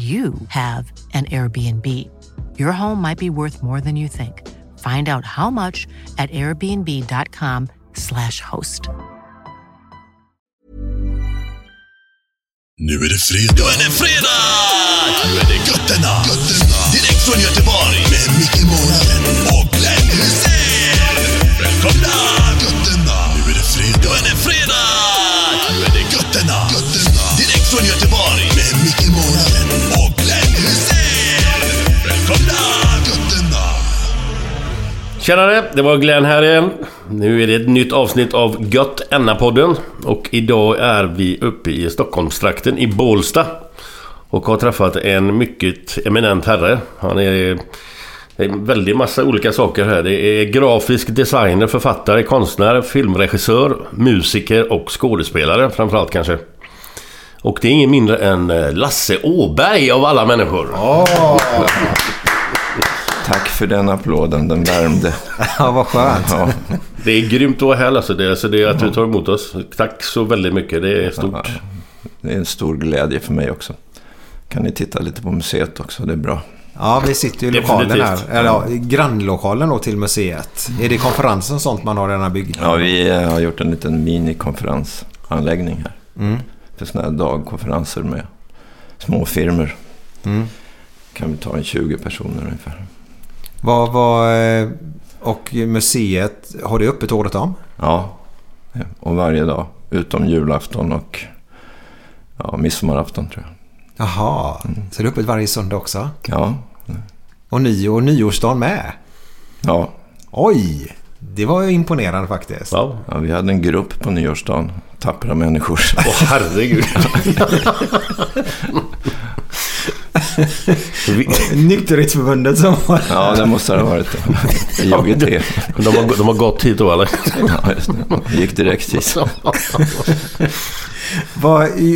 you have an Airbnb. Your home might be worth more than you think. Find out how much at airbnb.com/slash host. Nu är det fredag. Nu är det fredag! Nu är det götterna. götterna. Direkt från Göteborg. Med Micke Månaden och Glenn Hysén. Välkomna! Tjenare, det var Glenn här igen. Nu är det ett nytt avsnitt av Gött Enna-podden. Och idag är vi uppe i Stockholmstrakten i Bålsta. Och har träffat en mycket eminent herre. Han är... Det är en väldig massa olika saker här. Det är grafisk designer, författare, konstnär, filmregissör, musiker och skådespelare framförallt kanske. Och det är ingen mindre än eh, Lasse Åberg av alla människor. Tack för den applåden, den värmde. Ja, vad skönt. Ja, Det är grymt att vara här alltså. Det, alltså det är att du tar emot oss. Tack så väldigt mycket. Det är stort. det är en stor glädje för mig också. Kan ni titta lite på museet också, det är bra. Ja, vi sitter ju i lokalen här. Eller ja, grannlokalen då till museet. Är det konferensen och sånt man har i den här byggnaden? Ja, vi eh, har gjort en liten minikonferensanläggning här. För sådana här dagkonferenser med små firmor. Kan vi ta en 20 personer ungefär. Vad, vad, eh, och museet, har det öppet året om? Ja, och varje dag. Utom julafton och ja, midsommarafton tror jag. Jaha, så det är öppet varje söndag också? Ja, Och, ny, och nyårsdagen med? ja, Oj, det var ju imponerande faktiskt. Ja. ja, vi hade en grupp på nyårsdagen. Tappra människor. Åh herregud. Nykterhetsförbundet som var... Ja, det måste det ha varit. IOGT. de, har, de har gått hit då eller? Ja, just det. Gick direkt hit.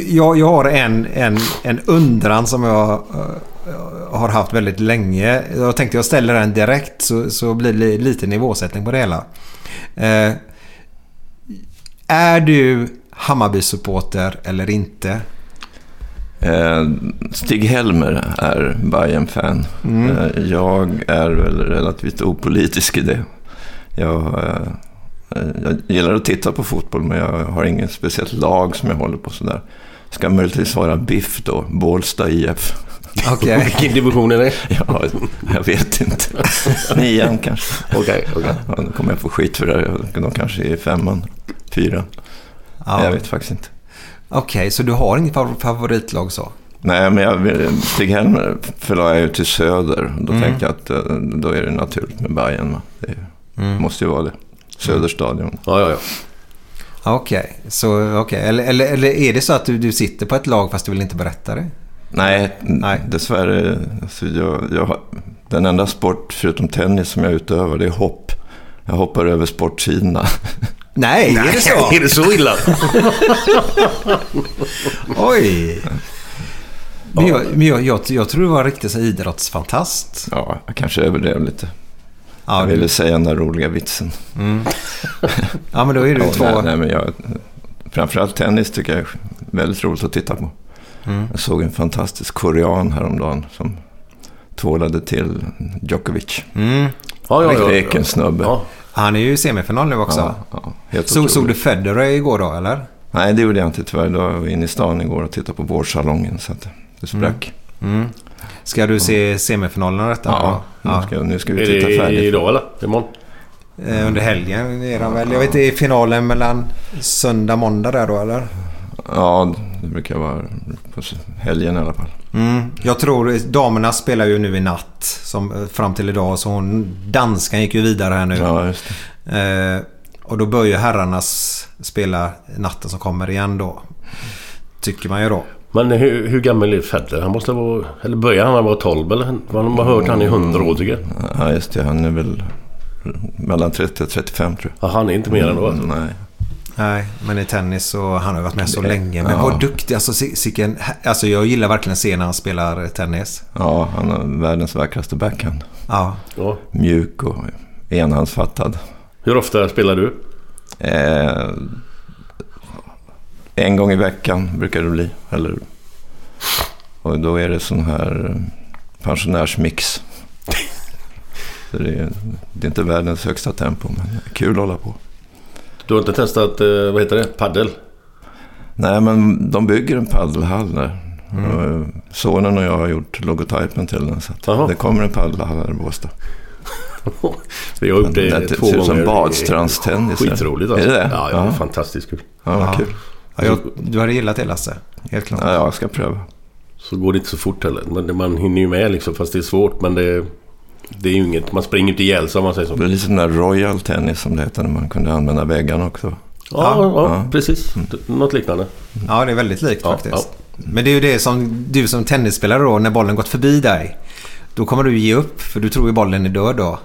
Jag, jag har en, en, en undran som jag eh, har haft väldigt länge. Jag tänkte jag ställer den direkt så, så blir det lite nivåsättning på det hela. Eh, är du Hammarby-supporter eller inte? Eh, Stig Helmer är bayern fan Eh, jag är väl relativt opolitisk i det. Jag, eh, jag gillar att titta på fotboll, men jag har inget speciellt lag som jag håller på sådär. Ska möjligtvis vara BIF då, Bålsta IF. Okej. Vilken division är det? Ja, jag vet inte. Nian kanske. Okej, okej. Ja, då kommer jag få skit för det. De kanske är femman, fyran. Ja. Jag vet faktiskt inte. Okej, så du har inget favor- favoritlag så? Nej, men jag, vill- Stig Helmer förlade jag ju till Söder. Då Mm. tänkte jag att eh, då är det naturligt med Bayern. Det Mm. måste ju vara det. Söderstadion. Ja, ja, ja. Okej, så okej. Eller, eller, eller är det så att du, du sitter på ett lag fast du vill inte berätta det? Nej, Nej. dessvärre. Alltså jag, jag, den enda sport förutom tennis som jag utövar det är hopp. Jag hoppar över sportsidorna. Nej, är det så? Är det så illa? Oj! Men, jag, men jag, jag, jag tror du var en riktig så här idrottsfantast. Ja, jag kanske överdrev lite. Ja, jag ville säga den där roliga vitsen. ja men då är det ju Ja, två... nej, nej, men jag, framförallt tennis tycker jag är väldigt roligt att titta på. Mm. Jag såg en fantastisk korean häromdagen som tvålade till Djokovic. Mm. Ja, ja, ja. Vilken snubbe. Ja. Han är ju i semifinal nu också. Ja, ja, helt Så, såg du Federer igår då eller? Nej, det gjorde jag inte tyvärr. Då var jag inne i stan igår och tittade på vårdsalongen så att det sprack. Mm. Ska du se semifinalen av detta? Ja, Ja. Nu, ska, nu ska vi Är titta det färdigt. idag eller? Imorgon? Eh, Under helgen är de väl? Jag vet inte, är finalen mellan söndag och måndag där då eller? Ja, det brukar vara på helgen i alla fall. Mm. Jag tror damerna spelar ju nu i natt som, eh, fram till idag. Så hon, danskan gick ju vidare här nu. Ja, just det. Eh, och då bör ju herrarnas spela natten som kommer igen då. Tycker man ju då. Men hur, hur gammal är Federer? Han måste vara... Eller börjar han när han var 12 eller? Man har hört han i 100 år tycker jag. Ja, just det. Han är väl mellan 30 och 35 tror Ja, han är inte mer än då jag. alltså. Nej. Nej, men i tennis så han har ju varit med så Det- länge. Men ja. vad duktig. Alltså, si- sicken, alltså jag gillar verkligen att se när han spelar tennis. Ja, han har världens vackraste backhand. Ja. Ja. Mjuk och enhandsfattad. Hur ofta spelar du? Eh, en gång i veckan brukar det bli. Eller, och då är det sån här eh, pensionärsmix. Så det, är, det är inte världens högsta tempo, men kul att hålla på. Du har inte testat, eh, vad heter det, paddel? Nej, men de bygger en paddelhall där. Och, eh, Sonen och jag har gjort logotypen till den. Så det kommer en paddelhall här i Båstad. Vi har gjort det, Det två ser ut gånger. som badstrandstennis. Skitroligt alltså. Är det det? Ja, ja, Ja. fantastiskt kul. Ja, vad kul. Ja, jag, du hade gillat det Lasse. Helt klart. Ja, jag ska pröva. Så går det inte så fort heller. Men det- man hinner ju med liksom, fast det är svårt. Men det, det är ju inget, man springer inte ihjäl sig om man säger så. Det blir lite sån där Royal Tennis som det heter när man kunde använda väggarna också. Ja, ja, Ja. precis. Något liknande. Ja, det är väldigt likt Ja, faktiskt. Men det är ju det som du som tennisspelare då, när bollen gått förbi dig. Då kommer du ge upp, för du tror ju bollen är död då. Eh,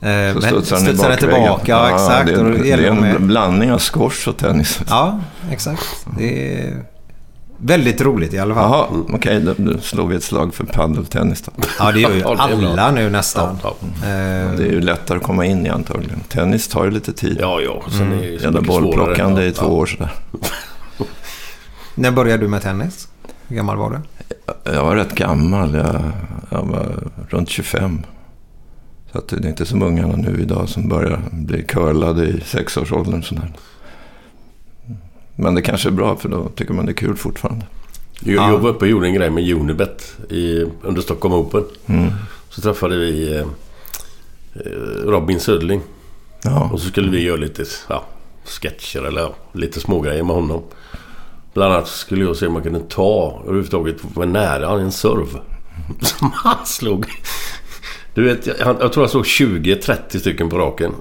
Så men studsar den studsar den bakvägen. tillbaka, ja, exakt. Det, är- det är det med. en blandning av squash och tennis. Ja, exakt. Det är väldigt roligt i alla fall. Jaha, okej. då, då slår vi ett slag för paddeltennis då. Ja, det gör ju Ja, det är bra. alla nu nästan. Ja, ja. Eh, Det är ju lättare att komma in i antagligen. Tennis tar ju lite tid. Ja, ja. Sen är det Jävla bollplockande i Ja, två år sådär. När började du med tennis? Hur gammal var du? Jag var rätt gammal. Jag, jag var runt 25. Så att det är inte som ungarna nu idag som börjar bli curlade i sexårsåldern. Sådär. Men det kanske är bra för då tycker man det är kul fortfarande. Jag, jag var uppe och gjorde en grej med Unibet i, under Stockholm Open. Mm. Så träffade vi eh, eh, Robin Södling. Ja. Och så skulle vi göra lite ja, sketcher eller ja, lite smågrejer med honom. Bland annat skulle jag se om man kunde ta överhuvudtaget vara nära en serv. Som han slog. Du vet, jag, jag tror jag slog 20-30 stycken på raken.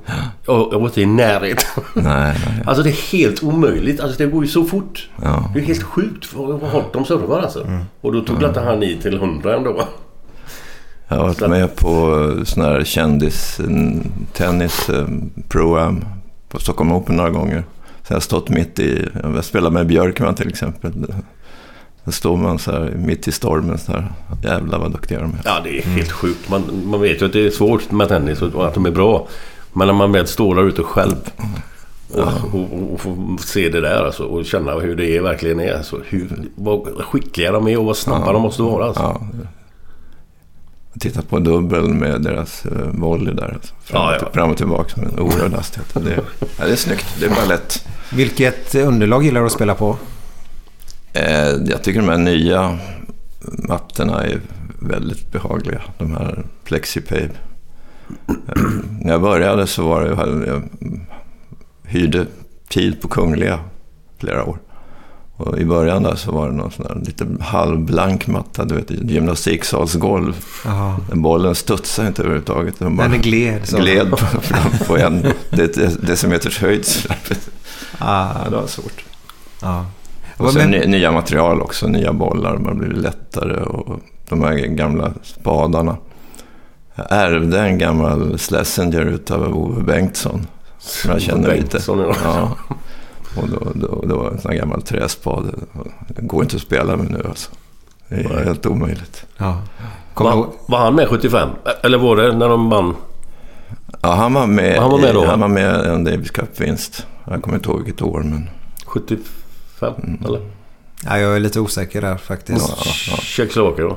Jag, jag var inte i närheten. Nej, nej. Alltså det är helt omöjligt. Alltså det går ju så fort. Ja. Det är helt sjukt vad hårt de servar alltså. Och då tog inte han i till 100 ändå. Jag har varit med på sån här kändis-tennis pro-am på Stockholm Open några gånger. Så jag har stått mitt i, jag spelar med Björkman till exempel. Då står man så här mitt i stormen så här. Jävlar vad duktiga de är. Ja, det är helt sjukt. Man, man vet ju att det är svårt med tennis och att de är bra. Men när man väl står där ute själv och, och, och får se det där alltså, och känna hur det är, verkligen är. Alltså, hur, vad skickliga de är och vad snabba de måste vara. Alltså. Ja. Jag tittar på dubbel med deras uh, volley där. Alltså. Fram, Ja, och, ja. fram och tillbaka med en oerhörd hastighet. Det, är- ja, det är snyggt. Det är bara lätt. Vilket underlag gillar du att spela på? Eh, jag tycker de här nya mattorna är väldigt behagliga. De här Plexipave. Eh, när jag började så var det, jag hyrde tid på Kungliga flera år. Och i början där så var det någon sån där lite halvblank matta, du vet, gymnastiksalsgolv. Bollen studsade inte överhuvudtaget. Den bara Den gled. så. gled på, fram på en decimeters höjd. Ah, Ja, det var svårt. ja. Och sen Men- ny, nya material också, nya bollar. Har blivit lättare och de här gamla spadarna. Jag ärvde en gammal Schlesinger utav Ove Bengtsson. Som jag känner lite. Bengtsson, ja. Ja. Och då, då, då var det en sån här gammal träspade. Det går inte att spela med nu alltså. Det är helt omöjligt. Ja. Var, ihåg- var han med 75? Eller var det när de vann? Ja, han var med, Han var med då? Han var med en Davis Cup-vinst. Jag kommer inte ihåg vilket år, men... 75? Mm. Eller? Ja, jag är lite osäker där faktiskt. Tjeckoslovakien va?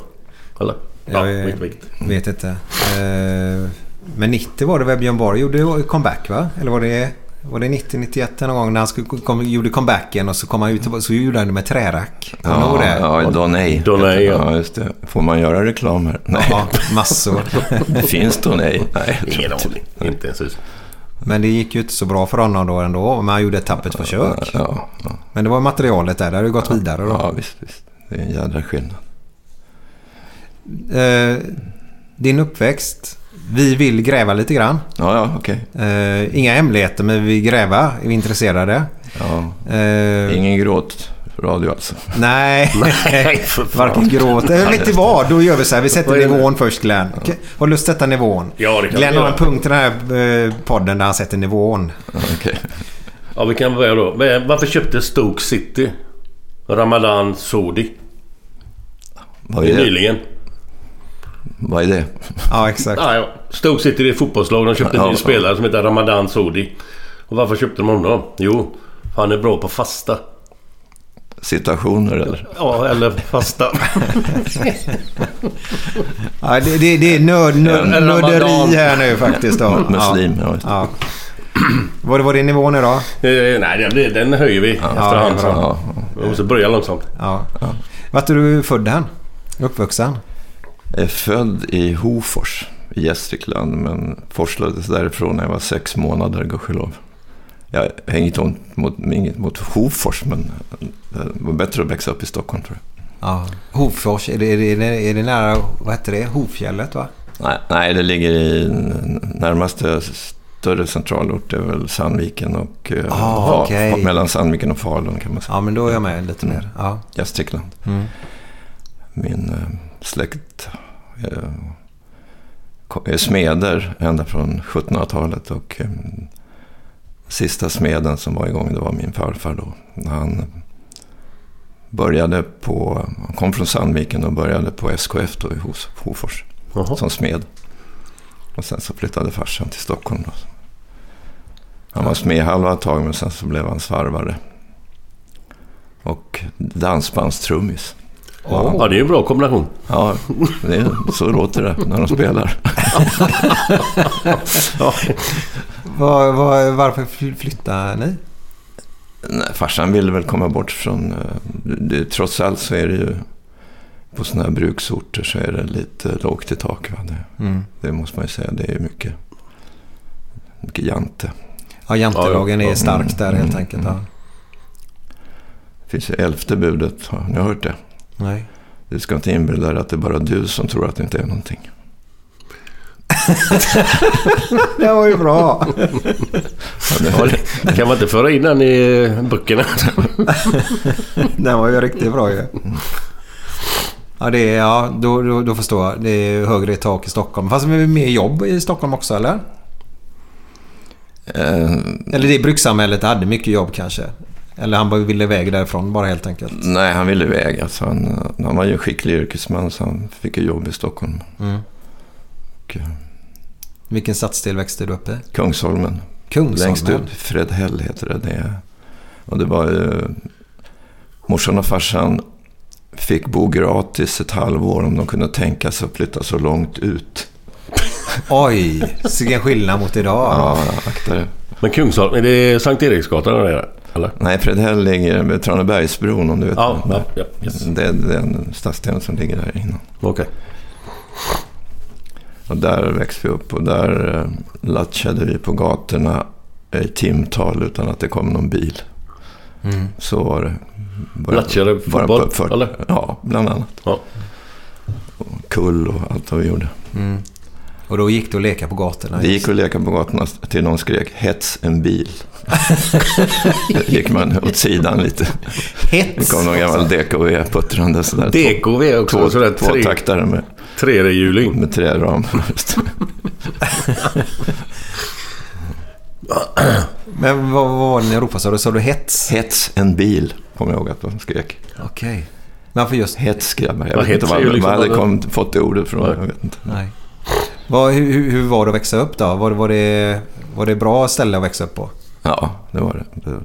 Eller? Ja, Jag är- vikt, vikt. Vet inte. Eh, Men 90 var det väl Björn Borg gjorde comeback va? Eller var det, var det 90-91 någon gång när han skulle, kom, gjorde comebacken och så kom han ut och så gjorde han det med trärack. Ihåg det? ja, Donay. Donay, ja. ja. just det. Får man göra reklam här? Nej. Ja, massor. Finns Donay? Nej. jag tror Ingen inte. aning. Inte ens. Men det gick ju inte så bra för honom då ändå. Men han gjorde ett tappert försök. Ja, ja. Men det var materialet där. Det har ju gått vidare då. ja, visst, visst. Det är en jädra skillnad. Eh, din uppväxt. Vi vill gräva lite grann. Ja, ja, okej. Eh, inga hemligheter men vi vill gräva. Är vi intresserade? Ja. Eh, Ingen gråt radio alltså. Nej, varken gråt. Eh, vet du vad? Då gör vi så här. Vi sätter nivån först Glenn. Har du lust att sätta nivån? Ja, det kan Glenn har en punkt i den här eh, podden där han sätter nivån. Ja, Okej. Ja, vi kan börja då. Varför köpte Stoke City Ramadan Sodi Vad är det? nyligen? Vad är det? Ja, exakt. Ah, ja. Stoke City är ett fotbollslag. De köpte en ny ja. spelare som heter Ramadan Sodi. Och varför köpte de honom? Jo, han är bra på fasta. Situationer eller? Ja, eller fasta. Ja, det, det, det är nörd, nörd, nörderi här nu faktiskt. Då. Muslim, ja. det. Ja. Vad var din nivå nu då? Eh, Nej, den, den höjer vi efterhand. det är så. Ja, Vi måste börja långsamt. Ja. Vart är du född än? Uppvuxen? Jag är född i Hofors i Gästrikland men forslades därifrån när jag var sex månader, gudskelov. Jag inget ont mot, inget mot Hofors men det var bättre att växa upp i Stockholm tror jag. Ja. Hofors, är det, är, det, är, det, är det nära, vad heter det? Hofjället va? Nej, nej, det ligger i närmaste större centralort. Det är väl Sandviken och... eh, Ah. Fa- Mellan Sandviken och Falun kan man säga. Ja, men då är jag med lite mer. Ja. Gästrikland. Mm. Min eh, släkt eh, är smeder ända från 1700-talet. Och sista smeden som var igång det var min farfar då. Han började på... Han kom från Sandviken och började på SKF då i Hos- Hofors Jaha. som smed. Och sen så flyttade farsan till Stockholm. Då. Han var smed halva ett tag men sen så blev han svarvare. Och dansbandstrummis. Ja, det är en bra kombination. Ja, det är, så låter det när de spelar. Var, var, varför fly- flyttade ni? Nej, farsan ville väl komma bort från... eh, Det, trots allt så är det ju... På sådana här bruksorter så är det lite lågt i tak. Va? Det, Mm. det måste man ju säga. Det är mycket, mycket jante. Ja, jantelagen Ja, ja. är stark där helt Mm, enkelt. mm. Ja. Det finns ju elfte budet. Har ni hört det? Nej. Du ska inte inbilla dig att det är bara du som tror att det inte är någonting. Det var ju bra. Ja, det, kan man inte föra in den i böckerna? Den var ju riktigt bra ju. Ja, det är, ja då, då, då förstår jag. Det är högre tak i Stockholm. Fast det är mer jobb i Stockholm också, eller? eh, Eller det brukssamhället hade mycket jobb kanske. Eller han ville iväg därifrån bara helt enkelt. nej, han ville iväg. Alltså, han, han var ju en skicklig yrkesman så han fick jobb i Stockholm. Mm. Och, eh, Vilken stadsdel växte du upp i? Kungsholmen. Kungsholmen? Längst ut. Fredhäll heter det. det. Och det var ju... Morsan och farsan fick bo gratis ett halvår om de kunde tänka sig att flytta så långt ut. Oj, vilken skillnad mot idag. Ja, akta det. Men Kungsholm, är det Sankt Eriksgatan där? Eller? Nej, Fredhäll ligger med Tranebergsbron om du vet. Ja, vad- ja, ja yes. Det är den stadsdelen som ligger där innan. Okej. Och där växte vi upp och där eh, latchade vi på gatorna i timtal utan att det kom någon bil. Mm. Så var det. Bara- Latchade bara fotboll, på- för- eller? Ja, bland annat. Ja. Och kull och allt vad vi gjorde. Mm. Och då gick du att leka på gatorna? Det gick att leka på gatorna till någon skrek hets en bil. Då gick man åt sidan lite. Det Hets! kom någon gammal DKV puttrande sådär. DKV också Två, sådär två taktare med, trehjuling. med träram. Men vad, vad var det ni ropade? Sa du, sa du hets? Hets en bil, kommer jag ihåg att de skrek. Okej. Varför just... Hets grabbar. Jag Vad vet inte var, liksom hade vad det- kom, fått det ordet från. Nej. Jag vet inte. Nej. Vad, hur, hur- hur var det att växa upp då? Var, var, det, var det bra ställe att växa upp på? Ja, det var det. det.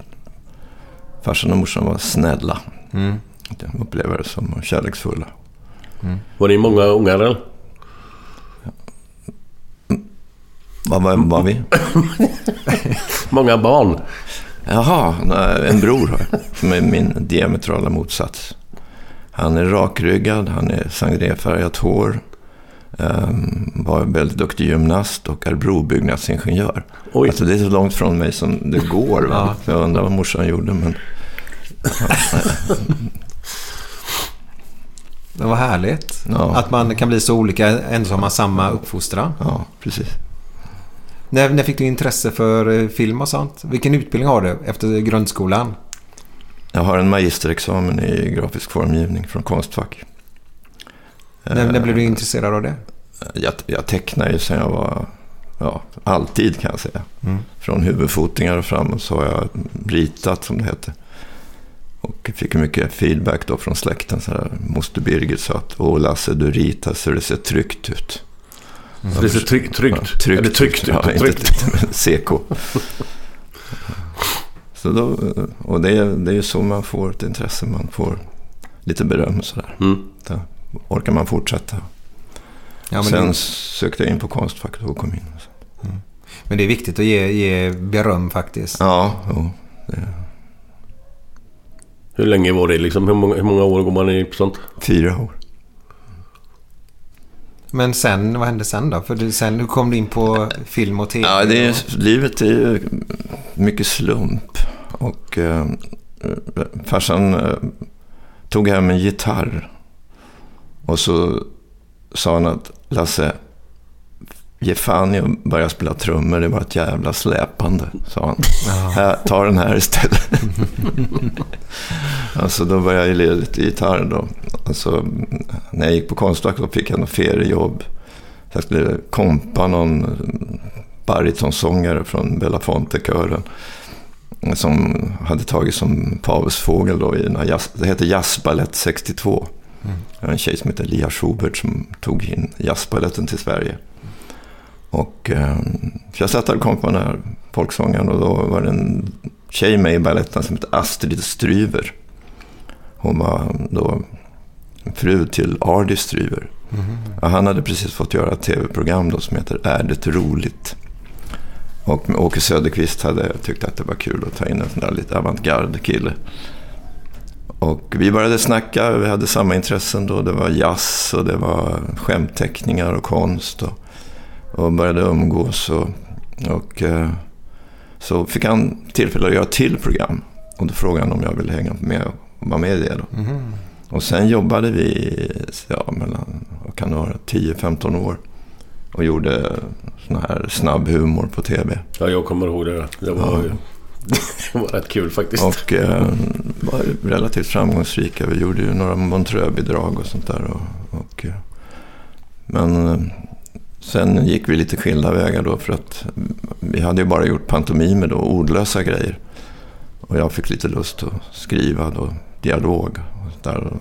Farsan och morsan var snälla. Mm. Jag upplever det som kärleksfulla. Var ni många ungar eller? Vad var, var vi? Många barn? Jaha, en bror har jag. Som är min diametrala motsats. Han är rakryggad, han är sangrefärgat hår. Um, var väldigt duktig gymnast och är brobyggnadsingenjör. Oj. Alltså det är så långt från mig som det går. Va? Jag undrar vad morsan gjorde. Men Det var härligt. Ja. Att man kan bli så olika ändå har man samma uppfostran. ja, precis. När, när fick du intresse för eh, film och sånt? Vilken utbildning har du efter grundskolan? Jag har en magisterexamen i grafisk formgivning från Konstfack. När, när blev du Eh, intresserad av det? Jag, jag tecknar ju sen jag var, ja, alltid kan jag säga. Mm. Från huvudfotingar och framåt så har jag ritat som det heter. Och fick mycket feedback då från släkten. Så här, Moster Birgit sa att Åh Lasse, du ritar så det ser tryggt ut. Så det ser tryggt, tryggt. Ja, tryggt. Eller tryggt ut. Ja, tryggt. inte CK. så då, och det, är- det är ju så man får ett intresse. Man får lite beröm och sådär. Mm. Då orkar man fortsätta. Ja, men, Sen det, sökte jag in på Konstfack och kom in. men det är viktigt att ge, ge beröm faktiskt. Ja, jo, det är Hur länge var det liksom? Hur många, hur många år går man i på sånt? fyra år. Men sen, vad hände sen då? För du, sen, hur kom du in på film och tv? Ja, det är, livet är ju mycket slump. Och eh, farsan eh, tog hem en gitarr. Och så sa han att Lasse, ge fan i att börja spela trummor. Det var ett jävla släpande, sa han. Här, ta den här istället. alltså då började jag lira lite gitarr då. Alltså, när jag gick på Konstfack så fick jag något feriejobb. Jag skulle kompa någon baritonsångare från Belafonte-kören. Som hade tagit som pavesfågel då i jazz, det heter Jazzbalett 62. Det var en tjej som heter Lia Schubert som tog in jazzbaletten till Sverige. Och eh, och kom på den här folksångaren och då var det en tjej med i baletten som hette Astrid Stryver. Hon var då fru till Ardy Stryver. Ja, han hade precis fått göra ett tv-program då som heter Är det roligt? Och Åke Söderqvist hade tyckt att det var kul att ta in en sån där lite avantgarde kille. Och vi började snacka, vi hade samma intressen då. Det var jazz och det var skämtteckningar och konst. Och, och började umgås. Och, och eh, så fick han tillfälle att göra till program. Och då frågade han om jag ville hänga med och vara med i det. Då. Och sen jobbade vi ja, mellan vad kan det vara, 10-15 år. Och gjorde sån här snabb humor på tv. Ja, jag kommer ihåg det. Det var, ju- det var rätt kul faktiskt. Och eh, var relativt framgångsrika. Vi gjorde ju några Montreux-bidrag och sånt där. Och, och, eh, men eh, sen gick vi lite skilda vägar då för att vi hade ju bara gjort pantomimer då, ordlösa grejer. Och jag fick lite lust att skriva då, dialog. Och där.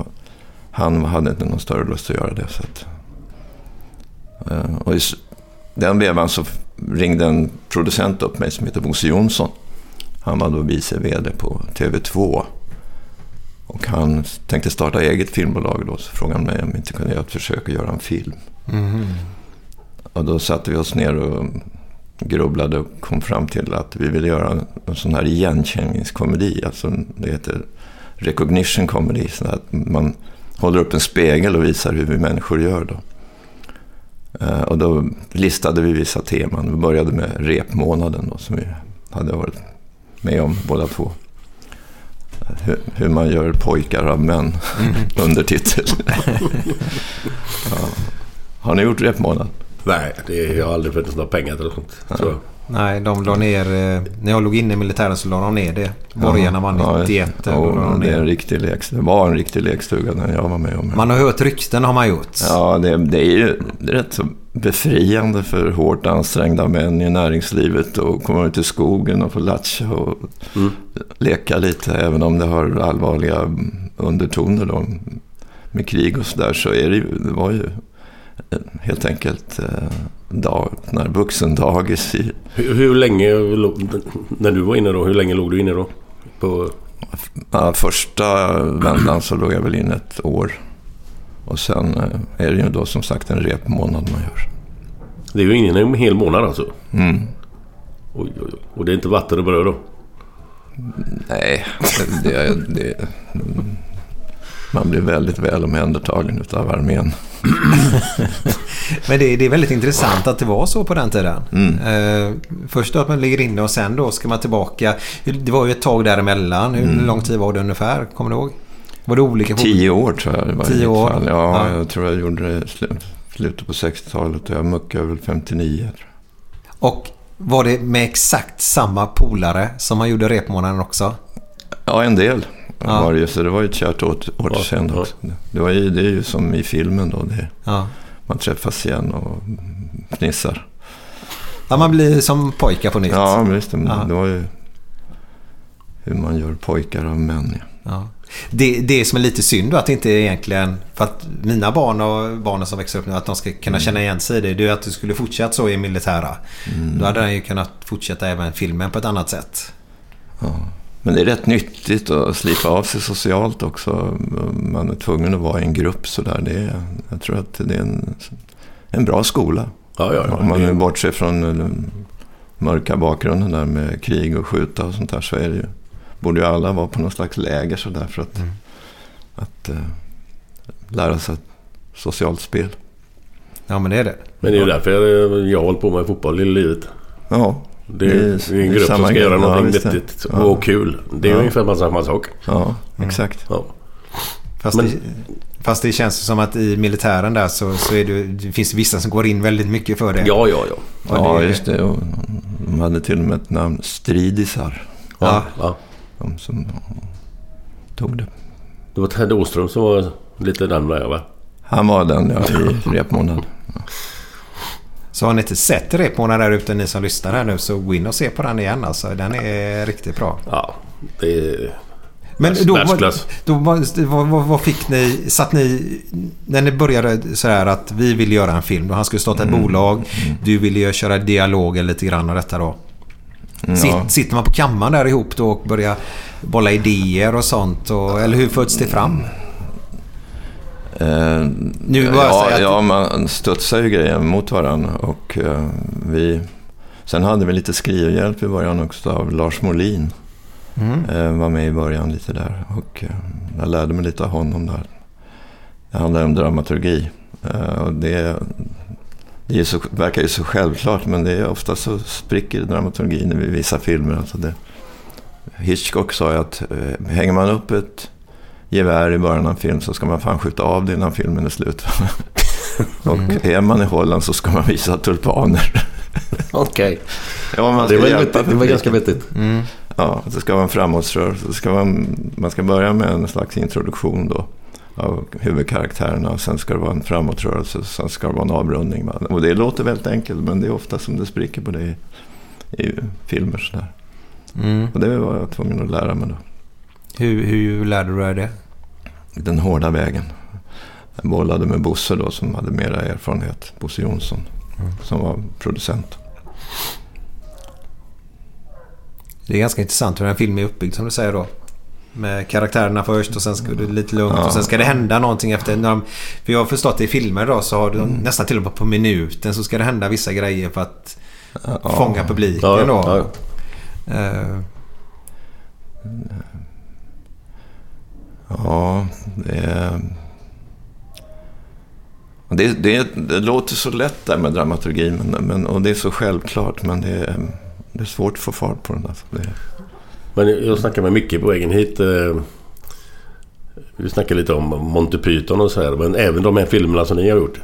Han hade inte någon större lust att göra det. Så att, eh, och i den vevan så ringde en producent upp mig som heter Bosse Jonsson. Han var då vice vd på TV2. Och han tänkte starta eget filmbolag då. Så frågade han mig om vi inte kunde göra ett försök att göra en film. Mm-hmm. Och då satte vi oss ner och grubblade och kom fram till att vi ville göra en, sån här igenkänningskomedi. Alltså det heter recognition comedy. Så att man håller upp en spegel och visar hur vi människor gör då. Eh, Och då listade vi vissa teman. Vi började med repmånaden då, som vi hade varit med om båda två. Hur, hur man gör pojkar av män, undertitel. ja. Har ni gjort repmånad? Nej, det, jag har aldrig funnits några pengar till sånt. tror jag. Nej, de la ner... eh, När jag låg inne i militären så la de ner det. Borgarna vann Ja, 91. Ja, la de det, är en riktig lek, det var en riktig lekstuga när jag var med om det. Man har hört rykten har man gjort. Ja, det, det är ju det är rätt så befriande för hårt ansträngda män i näringslivet att komma ut i skogen och få latcha och leka lite, även om det har allvarliga undertoner. Då. med krig och sådär så är det ju, det var ju eh, helt enkelt eh, dag, när vuxendagis i Hur, hur länge, när du var inne då, hur länge låg du inne då? På, första vändan så låg jag väl in ett år. Och sen eh, är det ju då som sagt en repmånad man gör. det är ju ingen en hel månad alltså. Mm. Oj, oj, oj. Och det är inte vatten och bröd då? Nej, det, det, man blir väldigt väl omhändertagen utav armén. Men det, det är väldigt intressant att det var så på den tiden. Mm. Eh, först att man ligger inne och sen då ska man tillbaka. Det var ju ett tag däremellan. Hur Mm. lång tid var det ungefär? Kommer du ihåg? Var det olika? Tio år tror jag det var. Tio år? Ja, Ja. jag tror jag gjorde det i slu- slutet på 60-talet och jag muckade väl 59. Tror jag. Och var det med exakt samma polare som man gjorde repmånaden också? Ja, en del Ja. var det ju. Så det var ju ett kärt åt- återseende Ja, ja. också. Det, var ju, det är ju som i filmen då. Det, Ja. man träffas igen och fnissar. ja, man blir som pojkar på nytt. Ja, visst. Det, Ja. det var ju hur man gör pojkar av män. Ja. Ja. Det, det som är lite synd då att inte egentligen... För att mina barn och barnen som växer upp nu att de ska kunna känna igen sig i det. Det är att du skulle fortsatt så i militära. Då hade den ju kunnat fortsätta även filmen på ett annat sätt. Men det är rätt nyttigt att slipa av sig socialt också. Man är tvungen att vara i en grupp sådär. Det är, jag tror att det är en, en bra skola. Ja, ja, ja. Om man nu bortser från den mörka bakgrunden där med krig och skjuta och sånt där så är det ju, borde ju alla vara på någon slags läger sådär för att, att eh, lära sig ett socialt spel. Ja, men det är det. Men det är ju därför jag, jag har hållit på med fotboll i livet. Ja, Det är, det är en grupp som ska grej. göra Ja, någonting är. vettigt Ja. och kul. Det är ju Ja. ungefär samma sak. ja exakt. Ja. Fast, Men- det, fast det känns som att i militären där så, så är det, det finns vissa som går in väldigt mycket för det. ja, ja, ja. Och Ja, det- just det. Och de hade till och med ett namn, Stridisar. ja. ja. De som tog det. Det var Ted Åström som var lite den där va? Han var den ja, i repmånad. Så har ni inte sett repmånaden där ute ni som lyssnar här nu så gå in och se på den igen alltså. Den är riktigt bra. Ja, det är... Men då, då, vad, vad, vad, fick ni? Satt ni... När ni började så här att vi vill göra en film. Då han skulle starta ett Mm. bolag. Du ville ju köra dialogen lite grann av detta då. Ja. Sitt, sitter man på kammaren där ihop då och börjar bolla idéer och sånt? Och, eller hur föds det fram? Eh, Nu bara ja, säga att- ja, man studsar ju grejer mot varandra. Och, eh, vi, sen hade vi lite skrivhjälp i början också av Lars Molin. Mm. Eh, var med i början lite där. Och eh, jag lärde mig lite av honom där. Det handlar om dramaturgi. Eh, och det, det är så, verkar ju så självklart men det är ofta så spricker dramaturgin i vissa filmer. Alltså det, Hitchcock sa ju att eh, hänger man upp ett gevär i början av en film så ska man fan skjuta av det innan filmen är slut. och är man i Holland så ska man visa tulpaner. Okej. ja, man Det var, hjälpa vettigt, det var ganska vettigt. Ja, det ska vara en framåtrörelse. Ska en, man ska börja med en slags introduktion då av huvudkaraktärerna och sen ska det vara en framåtrörelse och sen ska det vara en avrundning. Och det låter väldigt enkelt men det är ofta som det spricker på det i, i filmer sådär. Mm. Och det var jag tvungen att lära mig då. Hur, hur lärde du dig det? Den hårda vägen. Jag bollade med Bosse då som hade mera erfarenhet. Bosse Jonsson som var producent. Det är ganska intressant hur en film är uppbyggd som du säger då. Med karaktärerna först och sen ska det lite lugnt Ja. och sen ska det hända någonting efter. När de, för jag har förstått det i filmer då så har de nästan till och med på minuten så ska det hända vissa grejer för att Ja. fånga publiken Ja, då. ja, ja. Ja, det. Det, det, det låter så lätt där med dramaturgi men, men, och det är så självklart men det är, det är svårt att få fart på den. där. Det, Men jag snackade med Micke på vägen hit. Eh, vi snackade lite om Monty Python och så här. Men även de här filmerna som ni har gjort.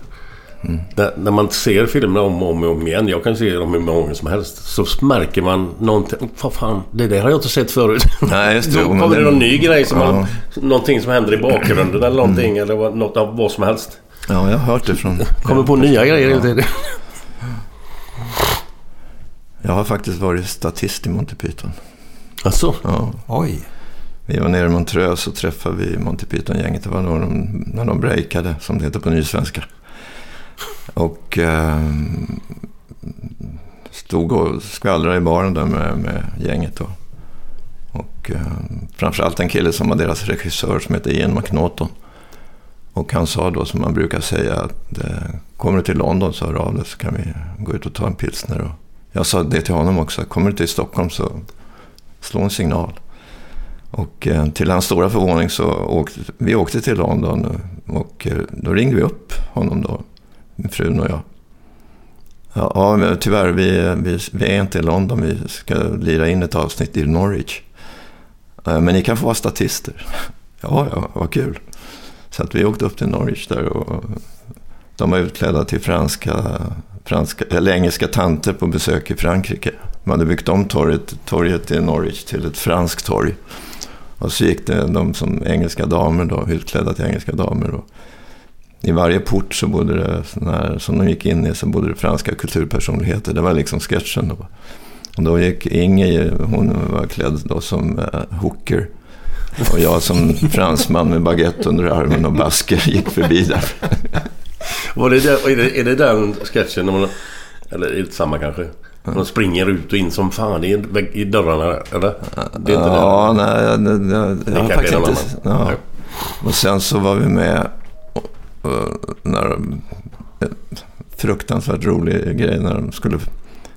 När, när man ser filmerna om och om, och om igen. Jag kan se dem hur många gånger som helst. Så märker man någonting. Vad fan, det där har jag inte sett förut. Nej, just det. Då kommer det någon ny grej. Som Ja. man, någonting som händer i bakgrunden eller någonting. Eller vad- något av vad som helst. ja, jag har hört det från... Kommer på nya grejer hela tiden. Jag har faktiskt varit statist i Monty Python. Alltså, Ja, oj. Vi var nere i Montreux så träffade vi Monty Python-gänget. Det var när de, när de breakade, som det heter på nysvenska. Och eh, stod och skvallrade i baren där med, med gänget. Då. Och eh, framförallt en kille som var deras regissör som heter Ian McNaughton. Och han sa då som man brukar säga att eh, kommer du till London så hör av dig så kan vi gå ut och ta en pilsner. Och jag sa det till honom också. Kommer du till Stockholm så slå en signal. Och eh, till hans stora förvåning så åkte vi åkte till London och eh, då ringde vi upp honom då, frun och jag. Ja, ja men tyvärr, vi, vi, vi är inte i London. Vi ska lira in ett avsnitt i Norwich. Eh, men ni kan få vara statister. Ja, ja, vad kul. Så att vi åkte upp till Norwich där och de var utklädda till franska, franska, eller engelska tanter på besök i Frankrike. Man hade byggt om torget, torget i Norwich till ett franskt torg. Och så gick det de som engelska damer då, utklädda till engelska damer. Och i varje port så bodde det, här, som de gick in i, så bodde det franska kulturpersonligheter. Det var liksom sketchen då. Och då gick Inge, hon var klädd då som uh, hooker. Och jag som fransman med baguette under armen och basker gick förbi där. Var det där, är, det, är det den sketchen? När man, eller är det samma kanske? De springer ut och in som fan i, i dörrarna, eller? Det är inte ja, nej, jag, jag, jag, Det jag har faktiskt inte... Ja. Och sen så var vi med när de- en fruktansvärt rolig grej när de skulle...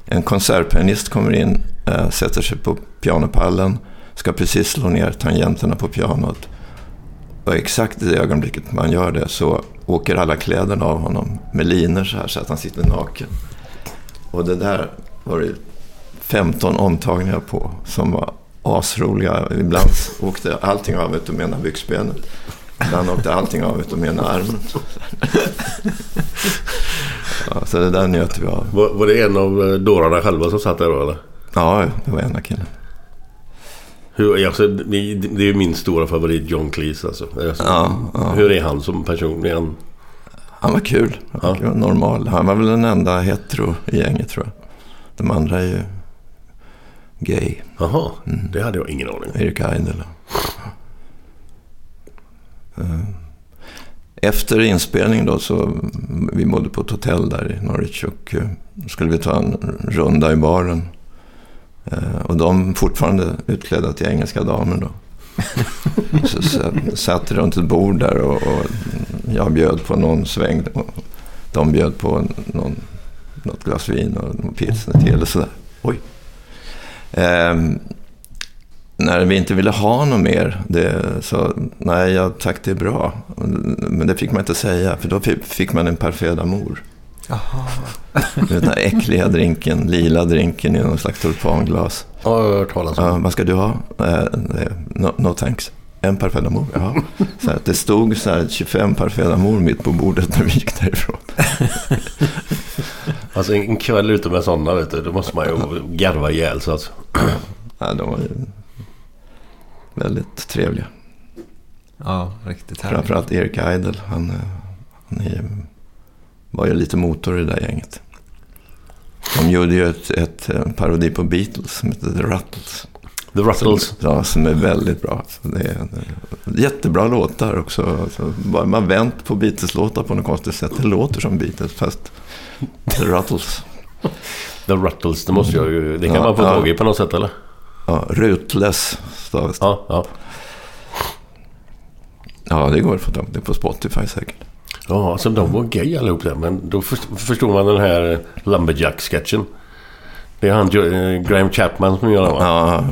En konsertpianist kommer in, äh, sätter sig på pianopallen, ska precis slå ner tangenterna på pianot. Och exakt i det ögonblicket man gör det så åker alla kläderna av honom med linor så här så att han sitter naken. Och det där var det 15 omtagningar på som var asroliga. Ibland åkte allting av utom ena byxbenet. Ibland åkte allting av utom ena armen. Ja, så det där njöt vi av. Var, var det en av eh, dårarna själva som satt där då, eller? Ja, det var ena killen. Hur, alltså, det, är min stora favorit, John Cleese alltså. Alltså, Ja, ja. Hur är han som person? Är han... Han var kul. Han var normal. Han var väl den enda hetero i gänget tror jag. De andra är ju gay. Jaha, det hade jag ingen aning om. Erik Idle. Eh, Efter inspelningen då så vi bodde på ett hotell där i Norwich och eh, skulle vi ta en runda i baren. Eh, Och de fortfarande utklädda till engelska damer då. Så s- satt runt ett bord där och, och jag bjöd på någon sväng. och De bjöd på någon, något glas vin och pilsner till eller sådär. Oj. Ehm, när vi inte ville ha något mer, det, så nej, ja, tack det är bra. Men det fick man inte säga, för då fi- fick man en parfait d'amour. Den här äckliga drinken, lila drinken i någon slags tulpanglas. Ja, jag har hört talas om. Ja, vad ska du ha? Eh, eh, no, no thanks. En parfait d'amour, ja. Så att det stod så här 25 parfait d'amour mitt på bordet när vi gick därifrån. Alltså en en kväll ute med sådana, vet du, då måste man ju garva ihjäl sig alltså. Ja, de var ju väldigt trevliga. Ja, riktigt härligt. Framförallt Erik Idle. Han, eh, han är, var ju lite motor i det där gänget. De gjorde ju ett, ett eh, parodi på Beatles som heter The Ruttles. The Ruttles. Ja, som är väldigt bra. Så det är, är jättebra låtar också. Alltså, man vänt på Beatles-låtar på något konstigt sätt. Det låter som Beatles fast The Ruttles. The Ruttles, det måste jag ju... Det kan Ja, man få ja. tag i på något sätt eller? Ja, Rutles stavas det. Ja, ja. Ja, det går att få tag på. På Spotify säkert. Ja, alltså de var gay allihop där. Men då först- förstår man den här Lumberjack-sketchen. Det är han eh, Graham Chapman som gör den va? Ja,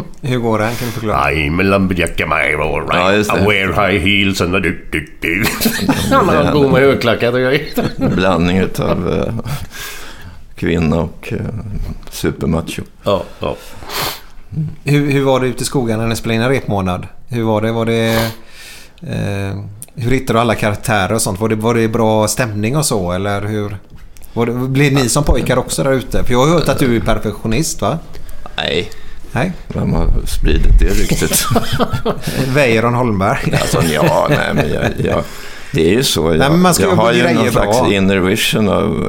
Hur går det? Kan du förklara? I'm a lumberjack am I all right. Ja. I wear high heels and a du du du. Han går med högklackat och grejer. blandning av eh, kvinna och eh, supermacho. Ja, ja. Hur, hur var det ute i skogen när ni spelade in en repmånad? Hur var det? Var det eh, hur hittade du alla karaktärer och sånt? Var det, var det bra stämning och så? Eller hur? Var det, blev ni som pojkar också där ute? För jag har hört att du är perfektionist va? Nej, Nej? vem har spridit det ryktet? Weiron Holmberg. alltså, ja, nej, men jag, jag, det är ju så. Jag, Nej, men man ska jag har ju någon slags bra. inner vision av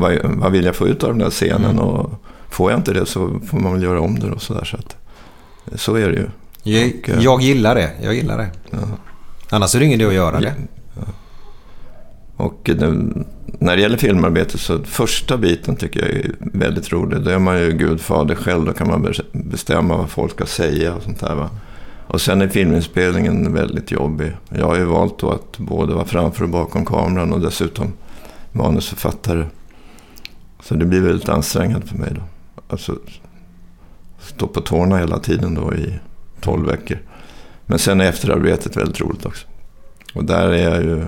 vad, vad, vill jag få ut av den här scenen. Mm. Och får jag inte det så får man väl göra om det och sådär. Så, att, så är det ju. Jag, eh, jag gillar det. Jag gillar det. Annars är det ingen idé att göra det. Och det, när det gäller filmarbete så första biten tycker jag är väldigt rolig. Då är man ju gudfader själv. Då kan man be- bestämma vad folk ska säga och sånt där. Va? Och sen är filminspelningen väldigt jobbig. Jag har ju valt då att både vara framför och bakom kameran och dessutom manusförfattare. Så det blir väldigt ansträngande för mig då. Alltså stå på tårna hela tiden då i 12 veckor. Men sen är efterarbetet väldigt roligt också. Och där är jag ju...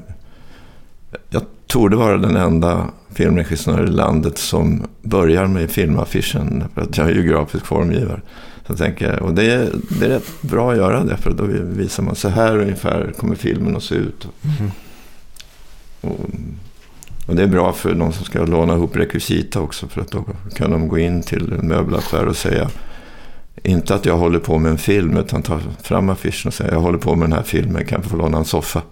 Jag tror det vara den enda filmregissör i landet som börjar med filmaffischen. För att jag är ju grafisk formgivare. Så jag tänker, och det är, det är rätt bra att göra det. För då visar man så här ungefär kommer filmen att se ut. Och, och det är bra för de som ska låna ihop rekvisita också. För att då kan de gå in till en möbelaffär och säga inte att jag håller på med en film utan ta fram affischen och säga jag håller på med den här filmen, kan jag få låna en soffa?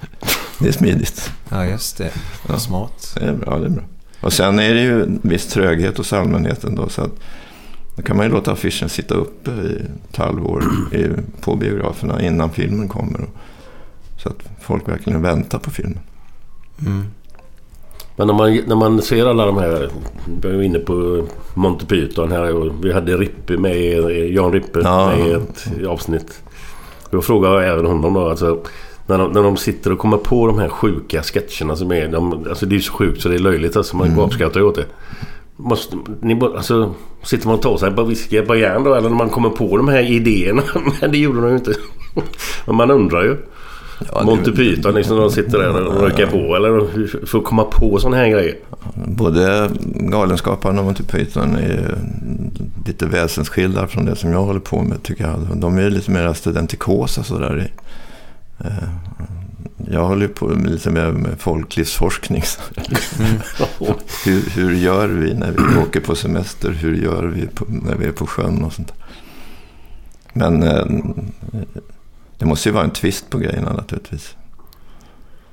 det är smidigt. Ja, just det. Vad smart. Det är bra, det är bra. Och sen är det ju en viss tröghet hos allmänheten då. Så att då kan man ju låta affischen sitta uppe i ett halvår i, på biograferna innan filmen kommer. Och, så att folk verkligen väntar på filmen. Men när man, när man ser alla de här... Vi var inne på Monty Python här och vi hade Rippe med, Jan Rippe Ja. med i ett avsnitt. Jag även honom då alltså... När de, när de sitter och kommer på de här sjuka sketcherna som är... De, alltså det är så sjukt så det är löjligt alltså. Man gapskrattar ju åt det. Måste, ni, alltså, sitter man och tar sig på whisky på järn då? Eller när man kommer på de här idéerna? Men det gjorde de ju inte. Men man undrar ju. Ja, Monty Python liksom. De sitter där och röker på. Eller för att komma på sådana här grejer. Både Galenskaparna och Monty Python är ju lite väsensskilda från det som jag håller på med tycker jag. De är ju lite mer studentikosa sådär. Jag håller ju på med lite mer med folklivsforskning. hur, hur gör vi när vi åker på semester? Hur gör vi på, när vi är på sjön och sånt. Men eh, det måste ju vara en twist på grejerna naturligtvis.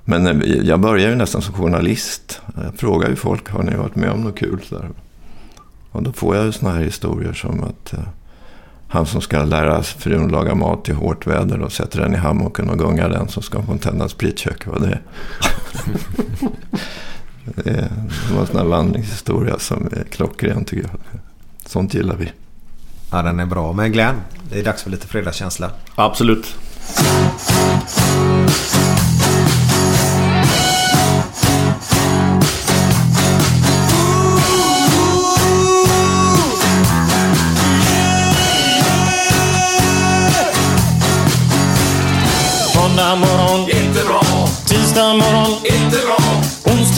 Men eh, jag börjar ju nästan som journalist. Jag frågar ju folk, har ni varit med om något kul? Så där. Och då får jag ju såna här historier som att eh, han som ska lära frun laga mat i hårt väder och sätter den i hammocken och gungar den så ska hon tända ett spritkök. Vad det är. det är det var en sån här vandringshistoria som är klockren tycker jag. Sånt gillar vi. Ja, den är bra. Men Glenn, det är dags för lite fredagskänsla. Absolut.